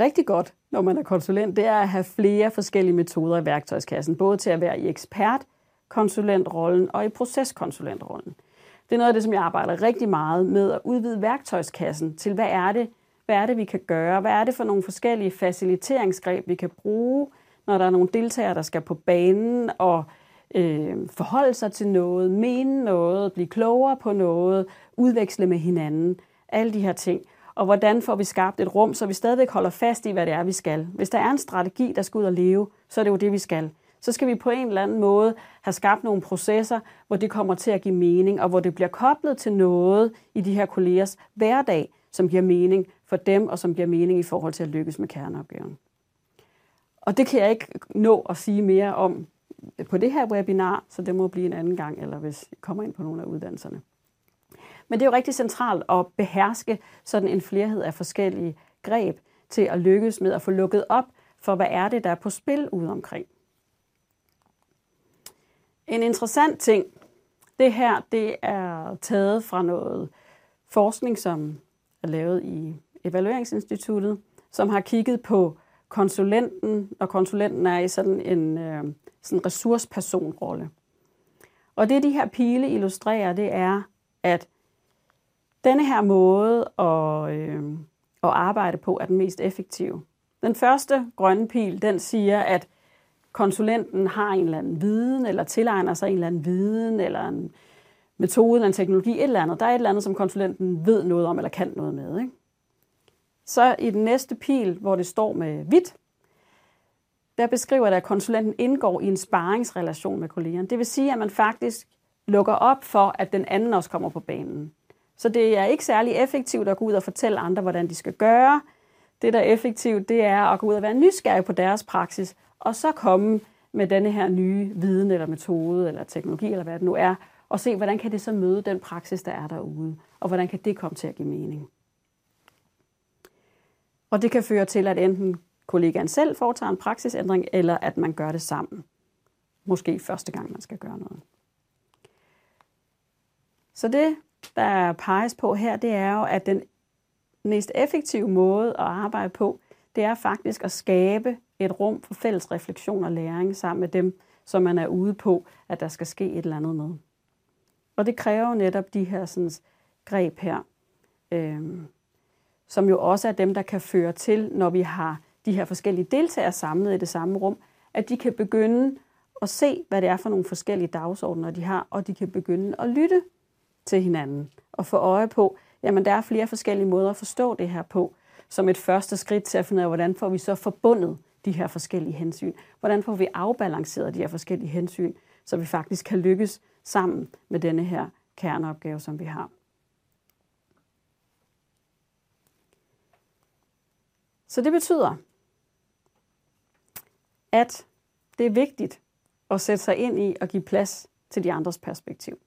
rigtig godt, når man er konsulent, det er at have flere forskellige metoder i værktøjskassen. Både til at være i ekspertkonsulentrollen og i proceskonsulentrollen. Det er noget af det, som jeg arbejder rigtig meget med at udvide værktøjskassen til, hvad er det, hvad er det, vi kan gøre? Hvad er det for nogle forskellige faciliteringsgreb, vi kan bruge, når der er nogle deltagere, der skal på banen og øh, forholde sig til noget, mene noget, blive klogere på noget, udveksle med hinanden, alle de her ting. Og hvordan får vi skabt et rum, så vi stadigvæk holder fast i, hvad det er, vi skal. Hvis der er en strategi, der skal ud og leve, så er det jo det, vi skal. Så skal vi på en eller anden måde have skabt nogle processer, hvor det kommer til at give mening, og hvor det bliver koblet til noget i de her kollegers hverdag, som giver mening for dem, og som giver mening i forhold til at lykkes med kerneopgaven. Og det kan jeg ikke nå at sige mere om på det her webinar, så det må blive en anden gang, eller hvis I kommer ind på nogle af uddannelserne. Men det er jo rigtig centralt at beherske sådan en flerhed af forskellige greb til at lykkes med at få lukket op for, hvad er det, der er på spil ude omkring. En interessant ting, det her, det er taget fra noget forskning, som er lavet i Evalueringsinstituttet, som har kigget på konsulenten, og konsulenten er i sådan en øh, sådan ressourcepersonrolle. Og det, de her pile illustrerer, det er, at denne her måde at, øh, at arbejde på er den mest effektive. Den første grønne pil, den siger, at konsulenten har en eller anden viden, eller tilegner sig en eller anden viden, eller en metode, eller en teknologi, et eller andet. Der er et eller andet, som konsulenten ved noget om, eller kan noget med. Ikke? Så i den næste pil, hvor det står med hvidt, der beskriver det, at konsulenten indgår i en sparringsrelation med kollegerne. Det vil sige, at man faktisk lukker op for, at den anden også kommer på banen. Så det er ikke særlig effektivt at gå ud og fortælle andre, hvordan de skal gøre. Det, der er effektivt, det er at gå ud og være nysgerrig på deres praksis, og så komme med denne her nye viden eller metode eller teknologi eller hvad det nu er, og se, hvordan kan det så møde den praksis, der er derude, og hvordan kan det komme til at give mening. Og det kan føre til, at enten kollegaen selv foretager en praksisændring, eller at man gør det sammen. Måske første gang, man skal gøre noget. Så det, der peges på her, det er jo, at den mest effektive måde at arbejde på, det er faktisk at skabe et rum for fælles refleksion og læring sammen med dem, som man er ude på, at der skal ske et eller andet med. Og det kræver netop de her sådan, greb her, øh, som jo også er dem, der kan føre til, når vi har de her forskellige deltagere samlet i det samme rum, at de kan begynde at se, hvad det er for nogle forskellige dagsordner, de har, og de kan begynde at lytte til hinanden og få øje på, jamen der er flere forskellige måder at forstå det her på. som et første skridt til at finde ud af, hvordan får vi så forbundet de her forskellige hensyn? Hvordan får vi afbalanceret de her forskellige hensyn, så vi faktisk kan lykkes sammen med denne her kerneopgave, som vi har? Så det betyder, at det er vigtigt at sætte sig ind i og give plads til de andres perspektiv.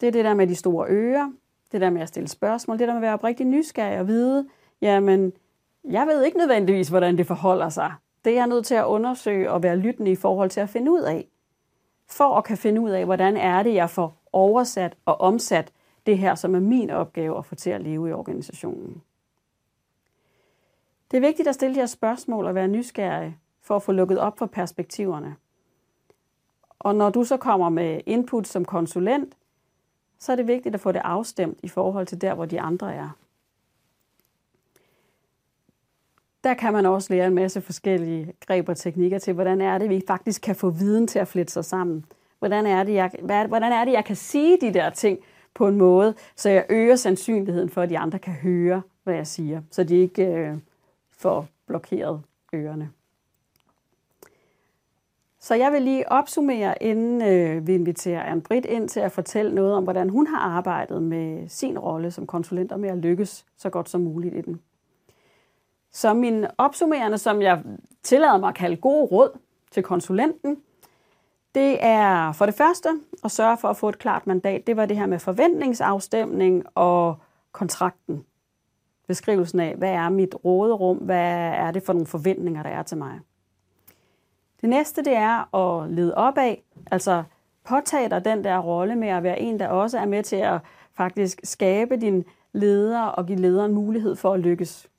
Det er det der med de store ører, det der med at stille spørgsmål, det der med at være oprigtig nysgerrig og vide, jamen, jeg ved ikke nødvendigvis, hvordan det forholder sig. Det er jeg nødt til at undersøge og være lyttende i forhold til at finde ud af. For at kan finde ud af, hvordan er det, jeg får oversat og omsat det her, som er min opgave at få til at leve i organisationen. Det er vigtigt at stille de her spørgsmål og være nysgerrig for at få lukket op for perspektiverne. Og når du så kommer med input som konsulent, så er det vigtigt at få det afstemt i forhold til der, hvor de andre er. Der kan man også lære en masse forskellige greb og teknikker til, hvordan er det, vi faktisk kan få viden til at flette sig sammen. Hvordan er det, jeg, hvad, hvordan er det, jeg kan sige de der ting på en måde, så jeg øger sandsynligheden for, at de andre kan høre, hvad jeg siger, så de ikke øh, får blokeret ørerne. Så jeg vil lige opsummere, inden øh, vi inviterer Anne Britt ind til at fortælle noget om, hvordan hun har arbejdet med sin rolle som konsulent og med at lykkes så godt som muligt i den. Så min opsummerende, som jeg tillader mig at kalde gode råd til konsulenten, det er for det første at sørge for at få et klart mandat. Det var det her med forventningsafstemning og kontrakten. Beskrivelsen af, hvad er mit råderum, hvad er det for nogle forventninger, der er til mig. Det næste, det er at lede opad, altså påtage dig den der rolle med at være en, der også er med til at faktisk skabe din leder og give lederen mulighed for at lykkes.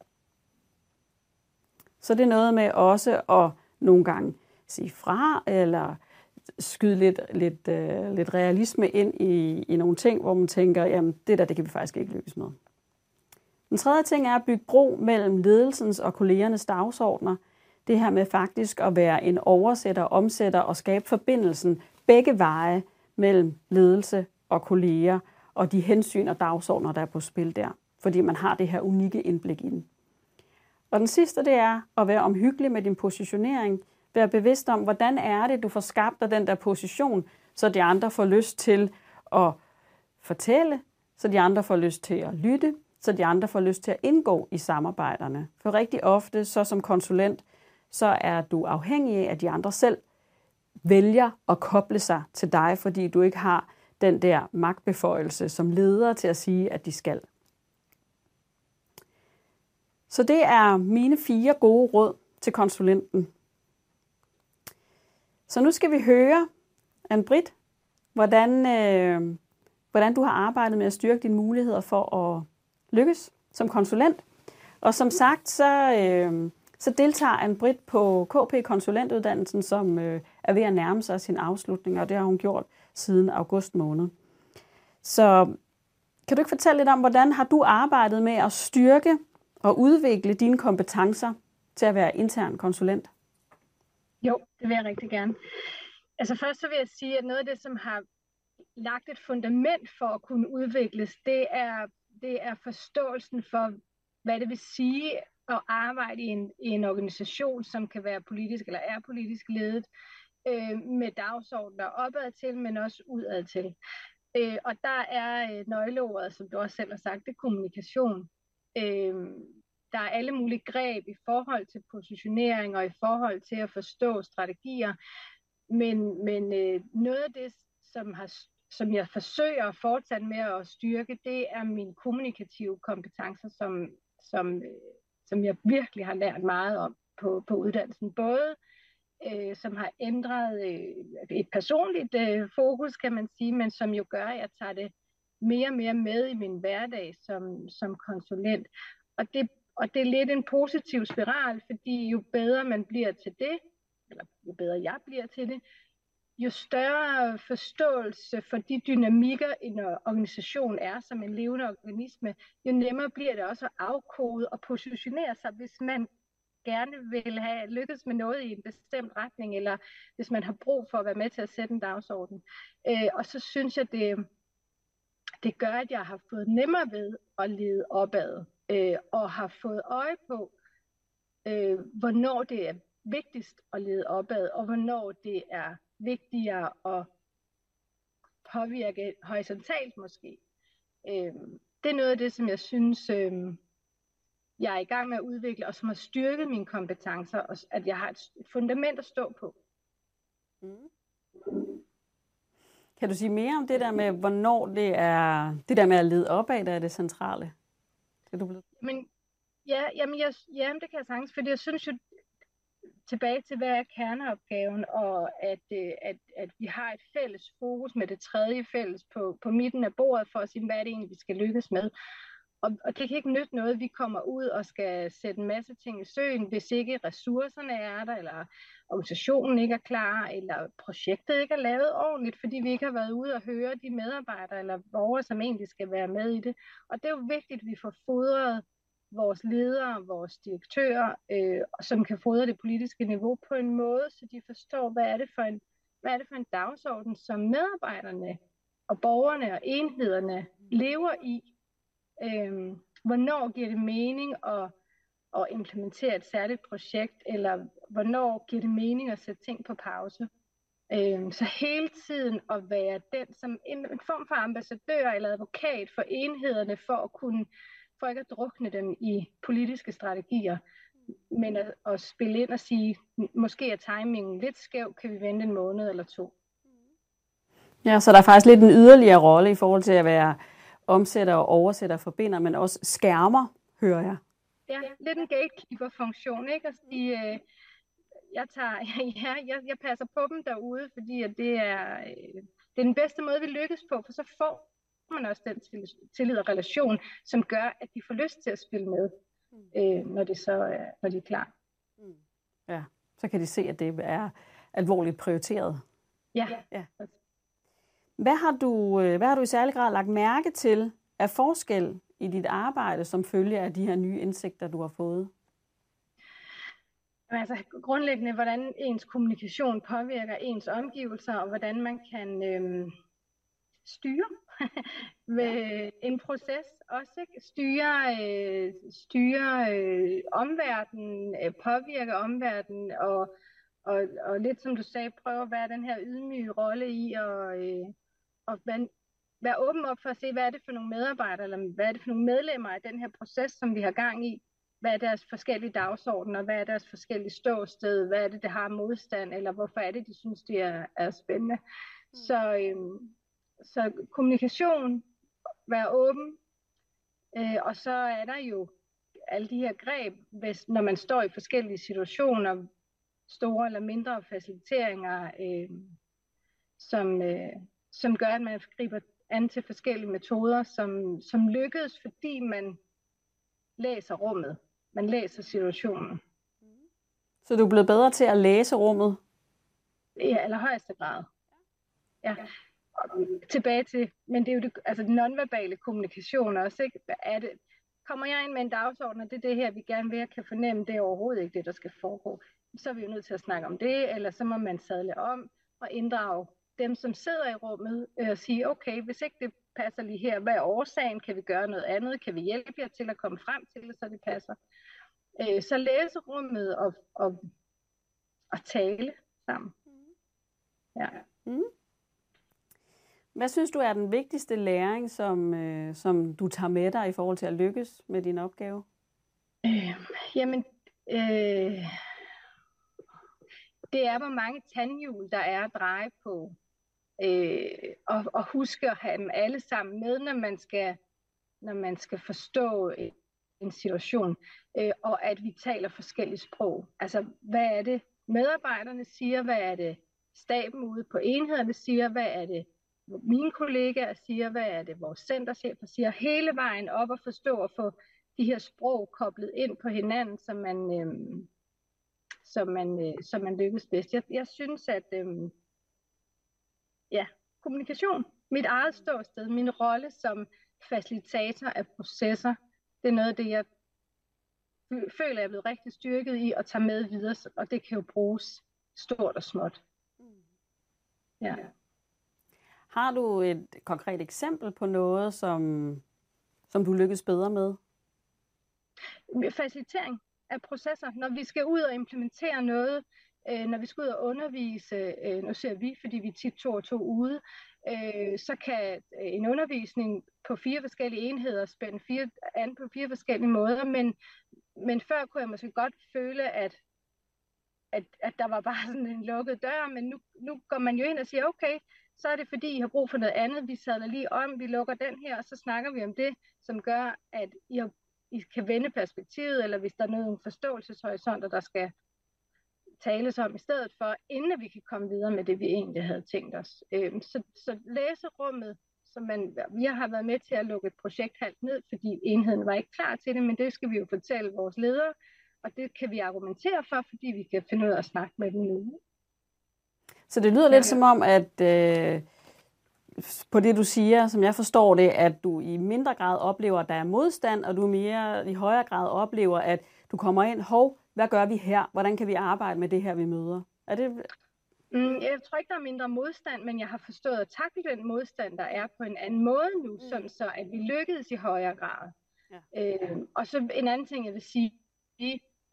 Så det er noget med også at nogle gange sige fra, eller skyde lidt, lidt, uh, lidt realisme ind i, i nogle ting, hvor man tænker, jamen det der, det kan vi faktisk ikke lykkes med. Den tredje ting er at bygge bro mellem ledelsens og kollegernes dagsordner – det her med faktisk at være en oversætter, omsætter og skabe forbindelsen begge veje mellem ledelse og kolleger og de hensyn og dagsordner, der er på spil der. Fordi man har det her unikke indblik i den. Og den sidste, det er at være omhyggelig med din positionering. Være bevidst om, hvordan er det, du får skabt dig den der position, så de andre får lyst til at fortælle, så de andre får lyst til at lytte, så de andre får lyst til at indgå i samarbejderne. For rigtig ofte, så som konsulent, så er du afhængig af, at de andre selv vælger at koble sig til dig, fordi du ikke har den der magtbeføjelse som leder til at sige, at de skal. Så det er mine fire gode råd til konsulenten. Så nu skal vi høre, anne Britt, hvordan, øh, hvordan du har arbejdet med at styrke dine muligheder for at lykkes som konsulent. Og som sagt, så, øh, så deltager en Britt på KP Konsulentuddannelsen, som øh, er ved at nærme sig sin afslutning, og det har hun gjort siden august måned. Så kan du ikke fortælle lidt om, hvordan har du arbejdet med at styrke og udvikle dine kompetencer til at være intern konsulent? Jo, det vil jeg rigtig gerne. Altså først så vil jeg sige, at noget af det, som har lagt et fundament for at kunne udvikles, det er, det er forståelsen for, hvad det vil sige at arbejde i en, i en organisation, som kan være politisk eller er politisk ledet, øh, med dagsordner opad til, men også udad til. Øh, og der er øh, nøgleordet, som du også selv har sagt, det er kommunikation. Øh, der er alle mulige greb i forhold til positionering og i forhold til at forstå strategier. Men, men øh, noget af det, som, har, som jeg forsøger at fortsætte med at styrke, det er mine kommunikative kompetencer som, som øh, som jeg virkelig har lært meget om på, på uddannelsen. Både øh, som har ændret øh, et personligt øh, fokus, kan man sige, men som jo gør, at jeg tager det mere og mere med i min hverdag som, som konsulent. Og det, og det er lidt en positiv spiral, fordi jo bedre man bliver til det, eller jo bedre jeg bliver til det, jo større forståelse for de dynamikker, en øh, organisation er som en levende organisme, jo nemmere bliver det også at afkode og positionere sig, hvis man gerne vil have lykkes med noget i en bestemt retning, eller hvis man har brug for at være med til at sætte en dagsorden. Øh, og så synes jeg, det, det gør, at jeg har fået nemmere ved at lede opad, øh, og har fået øje på, øh, hvornår det er vigtigst at lede opad, og hvornår det er vigtigere at påvirke horisontalt måske. Øh, det er noget af det, som jeg synes, øh, jeg er i gang med at udvikle, og som har styrket mine kompetencer, og at jeg har et fundament at stå på. Mm. Kan du sige mere om det der med, hvornår det er, det der med at lede opad, der er det centrale? Det du blevet... Men, ja, jamen, jeg, jamen, det kan jeg sagtens, fordi jeg synes jo, tilbage til, hvad er kerneopgaven, og at, øh, at, at vi har et fælles fokus med det tredje fælles på, på midten af bordet, for at sige, hvad er det egentlig, vi skal lykkes med. Og, og det kan ikke nytte noget, at vi kommer ud og skal sætte en masse ting i søen, hvis ikke ressourcerne er der, eller organisationen ikke er klar, eller projektet ikke er lavet ordentligt, fordi vi ikke har været ude og høre de medarbejdere eller borgere, som egentlig skal være med i det. Og det er jo vigtigt, at vi får fodret vores ledere, vores direktører, øh, som kan fodre det politiske niveau på en måde, så de forstår, hvad er det for en, hvad er det for en dagsorden, som medarbejderne og borgerne og enhederne lever i. Øh, hvornår giver det mening at, at implementere et særligt projekt, eller hvornår giver det mening at sætte ting på pause. Øh, så hele tiden at være den som en, en form for ambassadør eller advokat for enhederne, for at kunne for ikke at drukne dem i politiske strategier, men at, at spille ind og sige, måske er timingen lidt skæv, kan vi vente en måned eller to. Ja, så der er faktisk lidt en yderligere rolle i forhold til at være omsætter og oversætter og forbinder, men også skærmer, hører jeg. Ja, lidt en gatekeeper-funktion, ikke? At sige, øh, jeg, tager, ja, jeg, jeg passer på dem derude, fordi at det, er, øh, det er den bedste måde, vi lykkes på, for så får man også den tillid og relation, som gør, at de får lyst til at spille med, mm. øh, når, det så er, når de er klar. Mm. Ja, så kan de se, at det er alvorligt prioriteret. Ja. ja. Hvad har du, øh, hvad har du i særlig grad lagt mærke til af forskel i dit arbejde som følge af de her nye indsigter, du har fået? Altså grundlæggende, hvordan ens kommunikation påvirker ens omgivelser, og hvordan man kan øhm, styre med en proces også, ikke? styre, øh, styre øh, omverdenen, øh, påvirke omverdenen, og, og, og lidt som du sagde, prøve at være den her ydmyge rolle i, og, øh, og være, være åben op for at se, hvad er det for nogle medarbejdere, eller hvad er det for nogle medlemmer af den her proces, som vi har gang i, hvad er deres forskellige dagsordner, hvad er deres forskellige ståsted, hvad er det, det har modstand, eller hvorfor er det, de synes, det er, er spændende. Mm. Så, øhm, så kommunikation, være åben, øh, og så er der jo alle de her greb, hvis, når man står i forskellige situationer, store eller mindre faciliteringer, øh, som, øh, som gør, at man griber an til forskellige metoder, som, som lykkes, fordi man læser rummet. Man læser situationen. Så du er blevet bedre til at læse rummet? I allerhøjeste grad. Ja. Tilbage til, men det er jo det, altså den nonverbale kommunikation også, ikke? Er det, kommer jeg ind med en dagsorden, og det er det her, vi gerne vil, kan fornemme, det er overhovedet ikke det, der skal foregå. Så er vi jo nødt til at snakke om det, eller så må man sadle om og inddrage dem, som sidder i rummet, øh, og sige, okay, hvis ikke det passer lige her, hvad er årsagen? Kan vi gøre noget andet? Kan vi hjælpe jer til at komme frem til det, så det passer? Øh, så læse rummet og, og, og tale sammen. Ja. Mm. Hvad synes du er den vigtigste læring, som, øh, som du tager med dig i forhold til at lykkes med din opgave? Øh, jamen, øh, det er, hvor mange tandhjul, der er at dreje på. Øh, og, og huske at have dem alle sammen med, når man skal, når man skal forstå en situation, øh, og at vi taler forskellige sprog. Altså, hvad er det medarbejderne siger, hvad er det staben ude på enhederne siger, hvad er det mine kollegaer siger, hvad er det vores centerchefer siger, hele vejen op og forstå og få de her sprog koblet ind på hinanden, så man, øh, så man, øh, så man lykkes bedst. Jeg, jeg synes, at øh, ja, kommunikation, mit eget ståsted, min rolle som facilitator af processer, det er noget af det, jeg føler, jeg er blevet rigtig styrket i at tage med videre, og det kan jo bruges stort og småt. Mm. Ja. Har du et konkret eksempel på noget, som, som du lykkes bedre med? Facilitering af processer. Når vi skal ud og implementere noget, øh, når vi skal ud og undervise, øh, nu ser vi, fordi vi er tit to og to ude, øh, så kan øh, en undervisning på fire forskellige enheder spænde fire, an på fire forskellige måder, men, men før kunne jeg måske godt føle, at, at, at der var bare sådan en lukket dør, men nu, nu går man jo ind og siger, okay, så er det fordi, I har brug for noget andet, vi sadler lige om, vi lukker den her, og så snakker vi om det, som gør, at I, har, I kan vende perspektivet, eller hvis der er nogle forståelseshorisonter, der skal tales om i stedet for, inden vi kan komme videre med det, vi egentlig havde tænkt os. Øhm, så, så læserummet, som man, vi har været med til at lukke et projekt halvt ned, fordi enheden var ikke klar til det, men det skal vi jo fortælle vores ledere, og det kan vi argumentere for, fordi vi kan finde ud af at snakke med dem nu. Så det lyder ja, lidt som om, at øh, på det du siger, som jeg forstår det, at du i mindre grad oplever, at der er modstand, og du mere i højere grad oplever, at du kommer ind, hov, hvad gør vi her? Hvordan kan vi arbejde med det her, vi møder? Er det... Mm, jeg tror ikke, der er mindre modstand, men jeg har forstået at takle den modstand, der er på en anden måde nu, mm. sådan så at vi lykkedes i højere grad. Ja. Øh, og så en anden ting, jeg vil sige,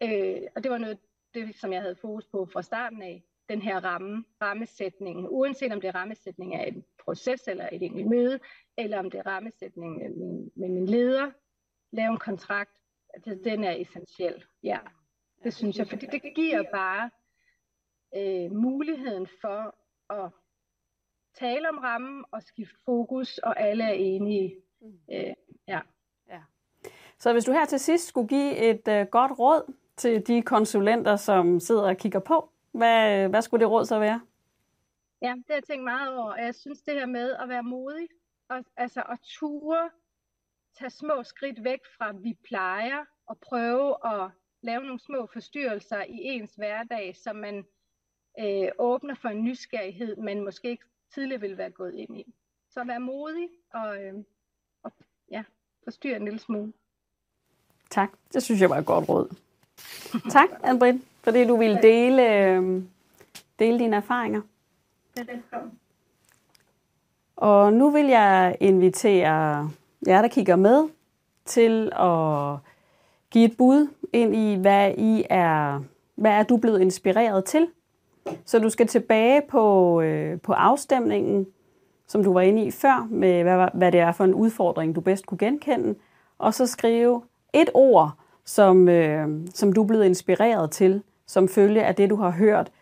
øh, og det var noget, det, som jeg havde fokus på fra starten af, den her ramme, rammesætning, uanset om det er rammesætning af en proces eller et enkelt møde, eller om det er rammesætning med min, med min leder, lave en kontrakt, det, den er essentiel. Ja, det synes jeg, fordi det giver bare øh, muligheden for at tale om rammen og skifte fokus, og alle er enige. Mm. Øh, ja. ja. Så hvis du her til sidst skulle give et øh, godt råd til de konsulenter, som sidder og kigger på, hvad, hvad skulle det råd så være? Ja, det har jeg tænkt meget over. Jeg synes det her med at være modig, og, altså at ture, tage små skridt væk fra, vi plejer, og prøve at lave nogle små forstyrrelser i ens hverdag, så man øh, åbner for en nysgerrighed, man måske ikke tidligere ville være gået ind i. Så være modig og, øh, og ja, forstyrre en lille smule. Tak, det synes jeg var et godt råd. tak, Anne-Britt, fordi du ville dele, øh, dele dine erfaringer. Velkommen. Og nu vil jeg invitere jer, der kigger med, til at give et bud ind i, hvad I er, hvad er du blevet inspireret til. Så du skal tilbage på, øh, på afstemningen, som du var inde i før, med hvad, hvad det er for en udfordring, du bedst kunne genkende, og så skrive et ord, som, øh, som du er blevet inspireret til, som følge af det, du har hørt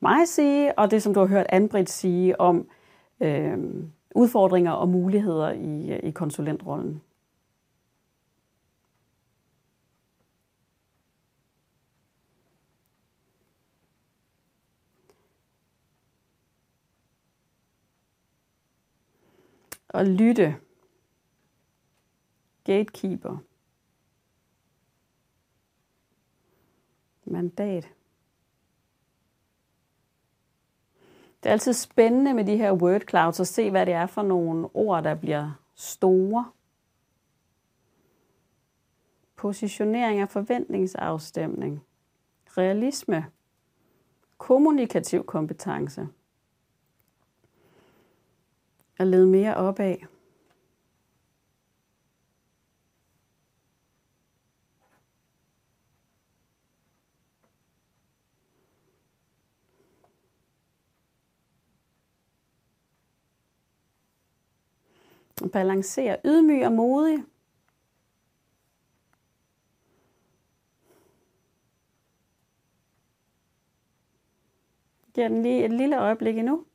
mig sige, og det, som du har hørt Anbrit sige om øh, udfordringer og muligheder i, øh, i konsulentrollen. Og lytte. Gatekeeper. Mandat. Det er altid spændende med de her word clouds at se, hvad det er for nogle ord, der bliver store. Positionering af forventningsafstemning. Realisme. Kommunikativ kompetence. At lede mere opad. Balancere ydmyg og modig. Giver den lige et lille øjeblik endnu.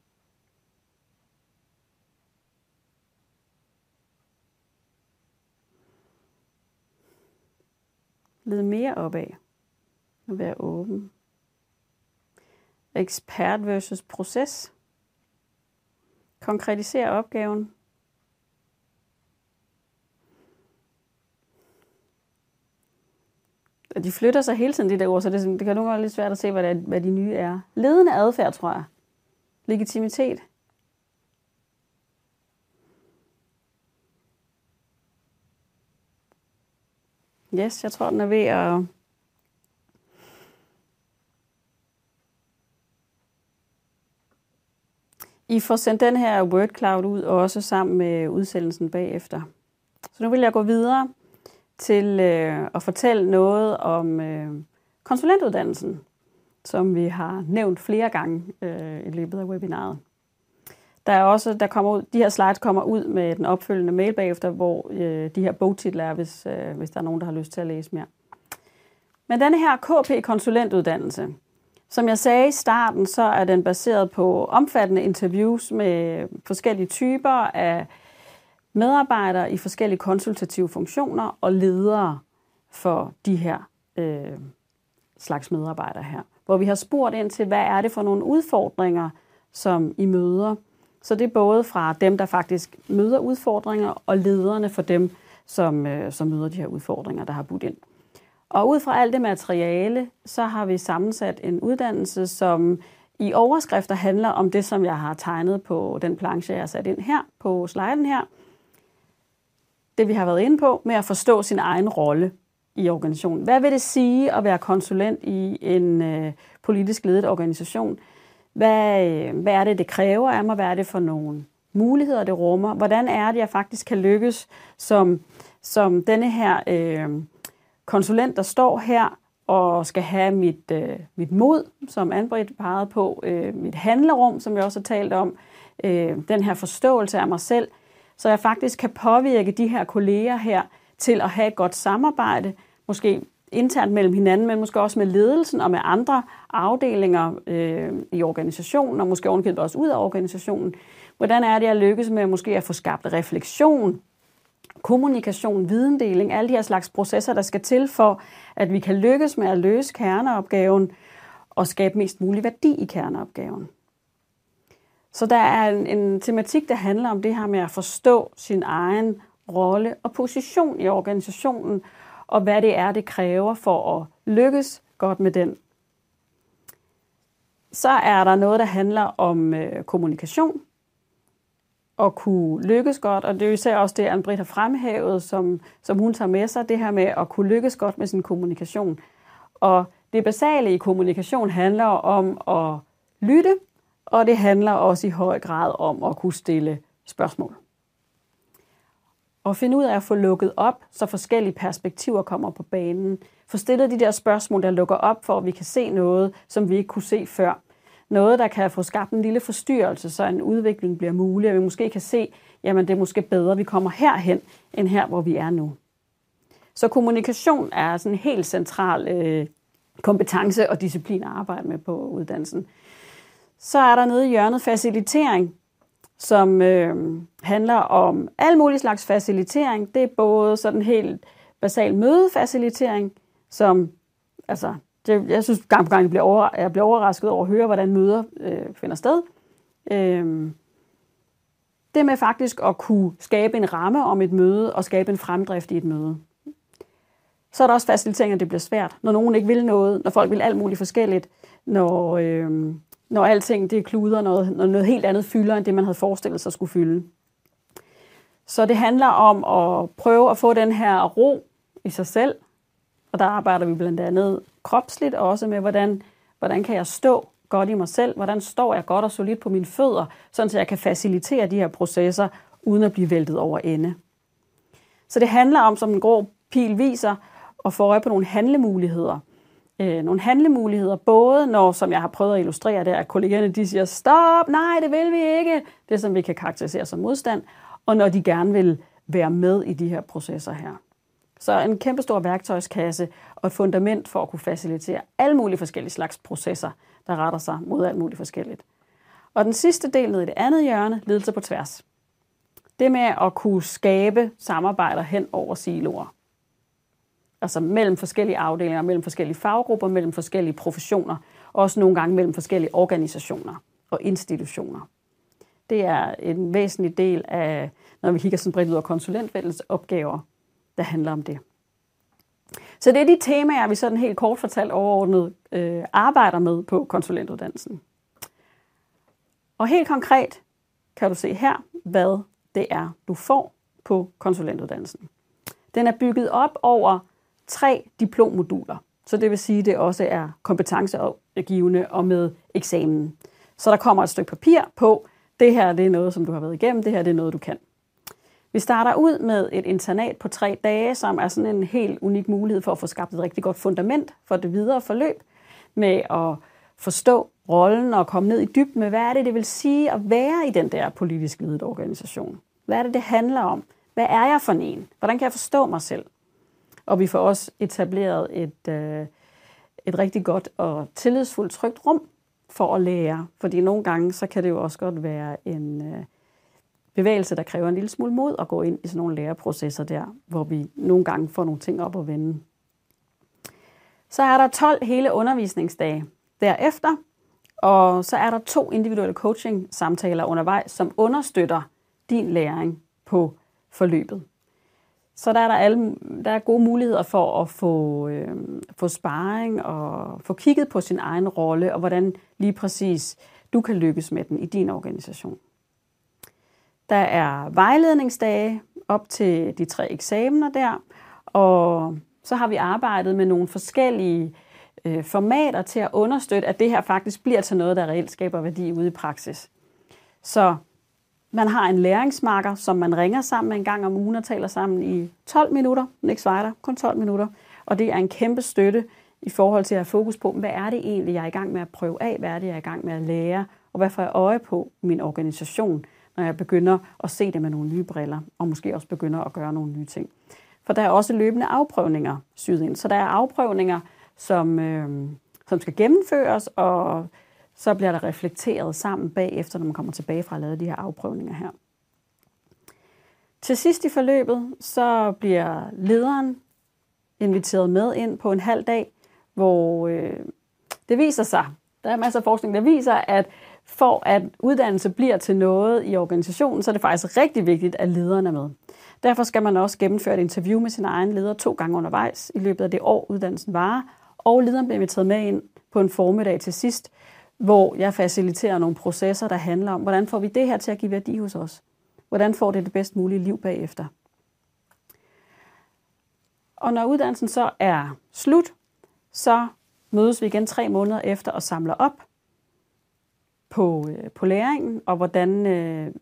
Led mere opad og være åben. Ekspert versus proces. Konkretisere opgaven. De flytter sig hele tiden, de der ord, så det, det kan nogle gange være lidt svært at se, hvad, det er, hvad de nye er. Ledende adfærd, tror jeg. Legitimitet. Yes, jeg tror, den er ved at... I får sendt den her word cloud ud også sammen med udsendelsen bagefter. Så nu vil jeg gå videre til øh, at fortælle noget om øh, konsulentuddannelsen, som vi har nævnt flere gange øh, i løbet af webinaret. Der er også, der kommer ud, de her slides kommer ud med den opfølgende mail bagefter, hvor øh, de her bogtitler er, hvis, øh, hvis der er nogen, der har lyst til at læse mere. Men denne her KP-konsulentuddannelse, som jeg sagde i starten, så er den baseret på omfattende interviews med forskellige typer af medarbejdere i forskellige konsultative funktioner og ledere for de her øh, slags medarbejdere her. Hvor vi har spurgt ind til, hvad er det for nogle udfordringer, som I møder. Så det er både fra dem, der faktisk møder udfordringer, og lederne for dem, som, øh, som møder de her udfordringer, der har budt ind. Og ud fra alt det materiale, så har vi sammensat en uddannelse, som i overskrifter handler om det, som jeg har tegnet på den planche, jeg har sat ind her på sliden her. Det vi har været inde på med at forstå sin egen rolle i organisationen. Hvad vil det sige at være konsulent i en øh, politisk ledet organisation? Hvad, øh, hvad er det, det kræver af mig? Hvad er det for nogle muligheder, det rummer? Hvordan er det, jeg faktisk kan lykkes som, som denne her øh, konsulent, der står her og skal have mit, øh, mit mod, som Anbrit pegede på, øh, mit handlerum, som jeg også har talt om, øh, den her forståelse af mig selv, så jeg faktisk kan påvirke de her kolleger her til at have et godt samarbejde, måske internt mellem hinanden, men måske også med ledelsen og med andre afdelinger øh, i organisationen, og måske ovenkøbet også ud af organisationen. Hvordan er det, at lykkes med måske at få skabt refleksion, kommunikation, videndeling, alle de her slags processer, der skal til for, at vi kan lykkes med at løse kerneopgaven og skabe mest mulig værdi i kerneopgaven. Så der er en, en tematik, der handler om det her med at forstå sin egen rolle og position i organisationen, og hvad det er, det kræver for at lykkes godt med den. Så er der noget, der handler om øh, kommunikation, og kunne lykkes godt, og det er jo især også det, Anne-Britt har fremhævet, som, som hun tager med sig, det her med at kunne lykkes godt med sin kommunikation. Og det basale i kommunikation handler om at lytte, og det handler også i høj grad om at kunne stille spørgsmål. Og finde ud af at få lukket op, så forskellige perspektiver kommer på banen. Få stillet de der spørgsmål, der lukker op, for at vi kan se noget, som vi ikke kunne se før. Noget, der kan få skabt en lille forstyrrelse, så en udvikling bliver mulig, og vi måske kan se, jamen det er måske bedre, at vi kommer herhen, end her, hvor vi er nu. Så kommunikation er sådan en helt central øh, kompetence og disciplin at arbejde med på uddannelsen. Så er der nede i hjørnet facilitering, som øh, handler om al mulig slags facilitering. Det er både sådan helt basal mødefacilitering, som altså, det, jeg synes gang på gang, jeg bliver, over, jeg bliver overrasket over at høre, hvordan møder øh, finder sted. Øh, det med faktisk at kunne skabe en ramme om et møde og skabe en fremdrift i et møde. Så er der også facilitering, at det bliver svært. Når nogen ikke vil noget, når folk vil alt muligt forskelligt, når, øh, når alting det kluder, noget, når noget helt andet fylder, end det man havde forestillet sig skulle fylde. Så det handler om at prøve at få den her ro i sig selv, og der arbejder vi blandt andet kropsligt også med, hvordan, hvordan kan jeg stå godt i mig selv, hvordan står jeg godt og solidt på mine fødder, sådan så jeg kan facilitere de her processer, uden at blive væltet over ende. Så det handler om, som en grå pil viser, at få øje på nogle handlemuligheder, øh, nogle handlemuligheder, både når, som jeg har prøvet at illustrere det, at kollegerne de siger, stop, nej, det vil vi ikke, det som vi kan karakterisere som modstand, og når de gerne vil være med i de her processer her. Så en kæmpe stor værktøjskasse og et fundament for at kunne facilitere alle mulige forskellige slags processer, der retter sig mod alt muligt forskelligt. Og den sidste del nede i det andet hjørne, ledelse på tværs. Det med at kunne skabe samarbejder hen over siloer altså mellem forskellige afdelinger, mellem forskellige faggrupper, mellem forskellige professioner, og også nogle gange mellem forskellige organisationer og institutioner. Det er en væsentlig del af, når vi kigger sådan bredt ud af konsulentfældens opgaver, der handler om det. Så det er de temaer, vi sådan helt kort fortalt overordnet øh, arbejder med på konsulentuddannelsen. Og helt konkret kan du se her, hvad det er, du får på konsulentuddannelsen. Den er bygget op over tre diplommoduler. Så det vil sige, at det også er kompetencegivende og med eksamen. Så der kommer et stykke papir på det her det er noget, som du har været igennem, det her det er noget, du kan. Vi starter ud med et internat på tre dage, som er sådan en helt unik mulighed for at få skabt et rigtig godt fundament for det videre forløb, med at forstå rollen og komme ned i dybden med, hvad er det, det vil sige at være i den der politisk ledet organisation? Hvad er det, det handler om? Hvad er jeg for en? Hvordan kan jeg forstå mig selv? Og vi får også etableret et, øh, et rigtig godt og tillidsfuldt trygt rum for at lære. Fordi nogle gange, så kan det jo også godt være en øh, bevægelse, der kræver en lille smule mod at gå ind i sådan nogle læreprocesser der, hvor vi nogle gange får nogle ting op at vende. Så er der 12 hele undervisningsdage derefter, og så er der to individuelle coaching-samtaler undervejs, som understøtter din læring på forløbet. Så der er der, alle, der er gode muligheder for at få, øh, få sparring og få kigget på sin egen rolle, og hvordan lige præcis du kan lykkes med den i din organisation. Der er vejledningsdage op til de tre eksamener der, og så har vi arbejdet med nogle forskellige øh, formater til at understøtte, at det her faktisk bliver til noget, der reelt skaber værdi ude i praksis. Så man har en læringsmarker, som man ringer sammen med en gang om ugen og taler sammen i 12 minutter. Ikke svejder, kun 12 minutter. Og det er en kæmpe støtte i forhold til at have fokus på, hvad er det egentlig, jeg er i gang med at prøve af? Hvad er det, jeg er i gang med at lære? Og hvad får jeg øje på i min organisation, når jeg begynder at se det med nogle nye briller, og måske også begynder at gøre nogle nye ting. For der er også løbende afprøvninger syet ind. Så der er afprøvninger, som, øh, som skal gennemføres, og så bliver der reflekteret sammen bagefter, når man kommer tilbage fra at lave de her afprøvninger her. Til sidst i forløbet, så bliver lederen inviteret med ind på en halv dag, hvor øh, det viser sig, der er masser af forskning, der viser, at for at uddannelse bliver til noget i organisationen, så er det faktisk rigtig vigtigt, at lederen er med. Derfor skal man også gennemføre et interview med sin egen leder to gange undervejs i løbet af det år, uddannelsen varer, og lederen bliver inviteret med ind på en formiddag til sidst, hvor jeg faciliterer nogle processer, der handler om, hvordan får vi det her til at give værdi hos os? Hvordan får det det bedst mulige liv bagefter? Og når uddannelsen så er slut, så mødes vi igen tre måneder efter og samler op på, øh, på læringen, og hvordan øh,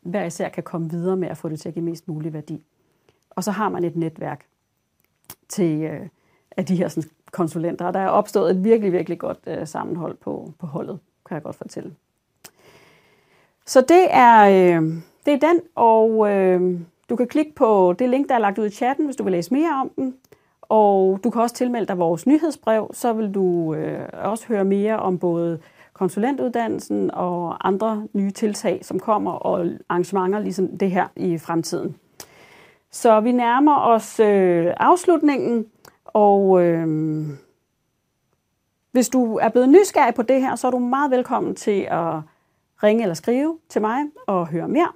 hver især kan komme videre med at få det til at give mest mulig værdi. Og så har man et netværk til øh, af de her sådan, konsulenter, og der er opstået et virkelig, virkelig godt øh, sammenhold på, på holdet, kan jeg godt fortælle. Så det er, øh, det er den, og øh, du kan klikke på det link, der er lagt ud i chatten, hvis du vil læse mere om den. Og du kan også tilmelde dig vores nyhedsbrev, så vil du øh, også høre mere om både konsulentuddannelsen og andre nye tiltag, som kommer, og arrangementer ligesom det her i fremtiden. Så vi nærmer os øh, afslutningen, og øh, hvis du er blevet nysgerrig på det her, så er du meget velkommen til at ringe eller skrive til mig og høre mere.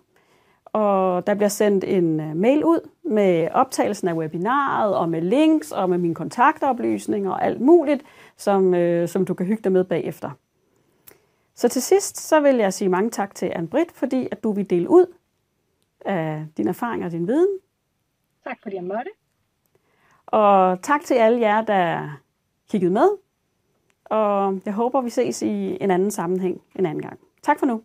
Og der bliver sendt en øh, mail ud med optagelsen af webinaret og med links og med mine kontaktoplysninger og alt muligt, som, øh, som du kan hygge dig med bagefter. Så til sidst, så vil jeg sige mange tak til anne Britt, fordi at du vil dele ud af din erfaring og din viden. Tak fordi jeg måtte. Og tak til alle jer, der kiggede med. Og jeg håber, vi ses i en anden sammenhæng en anden gang. Tak for nu.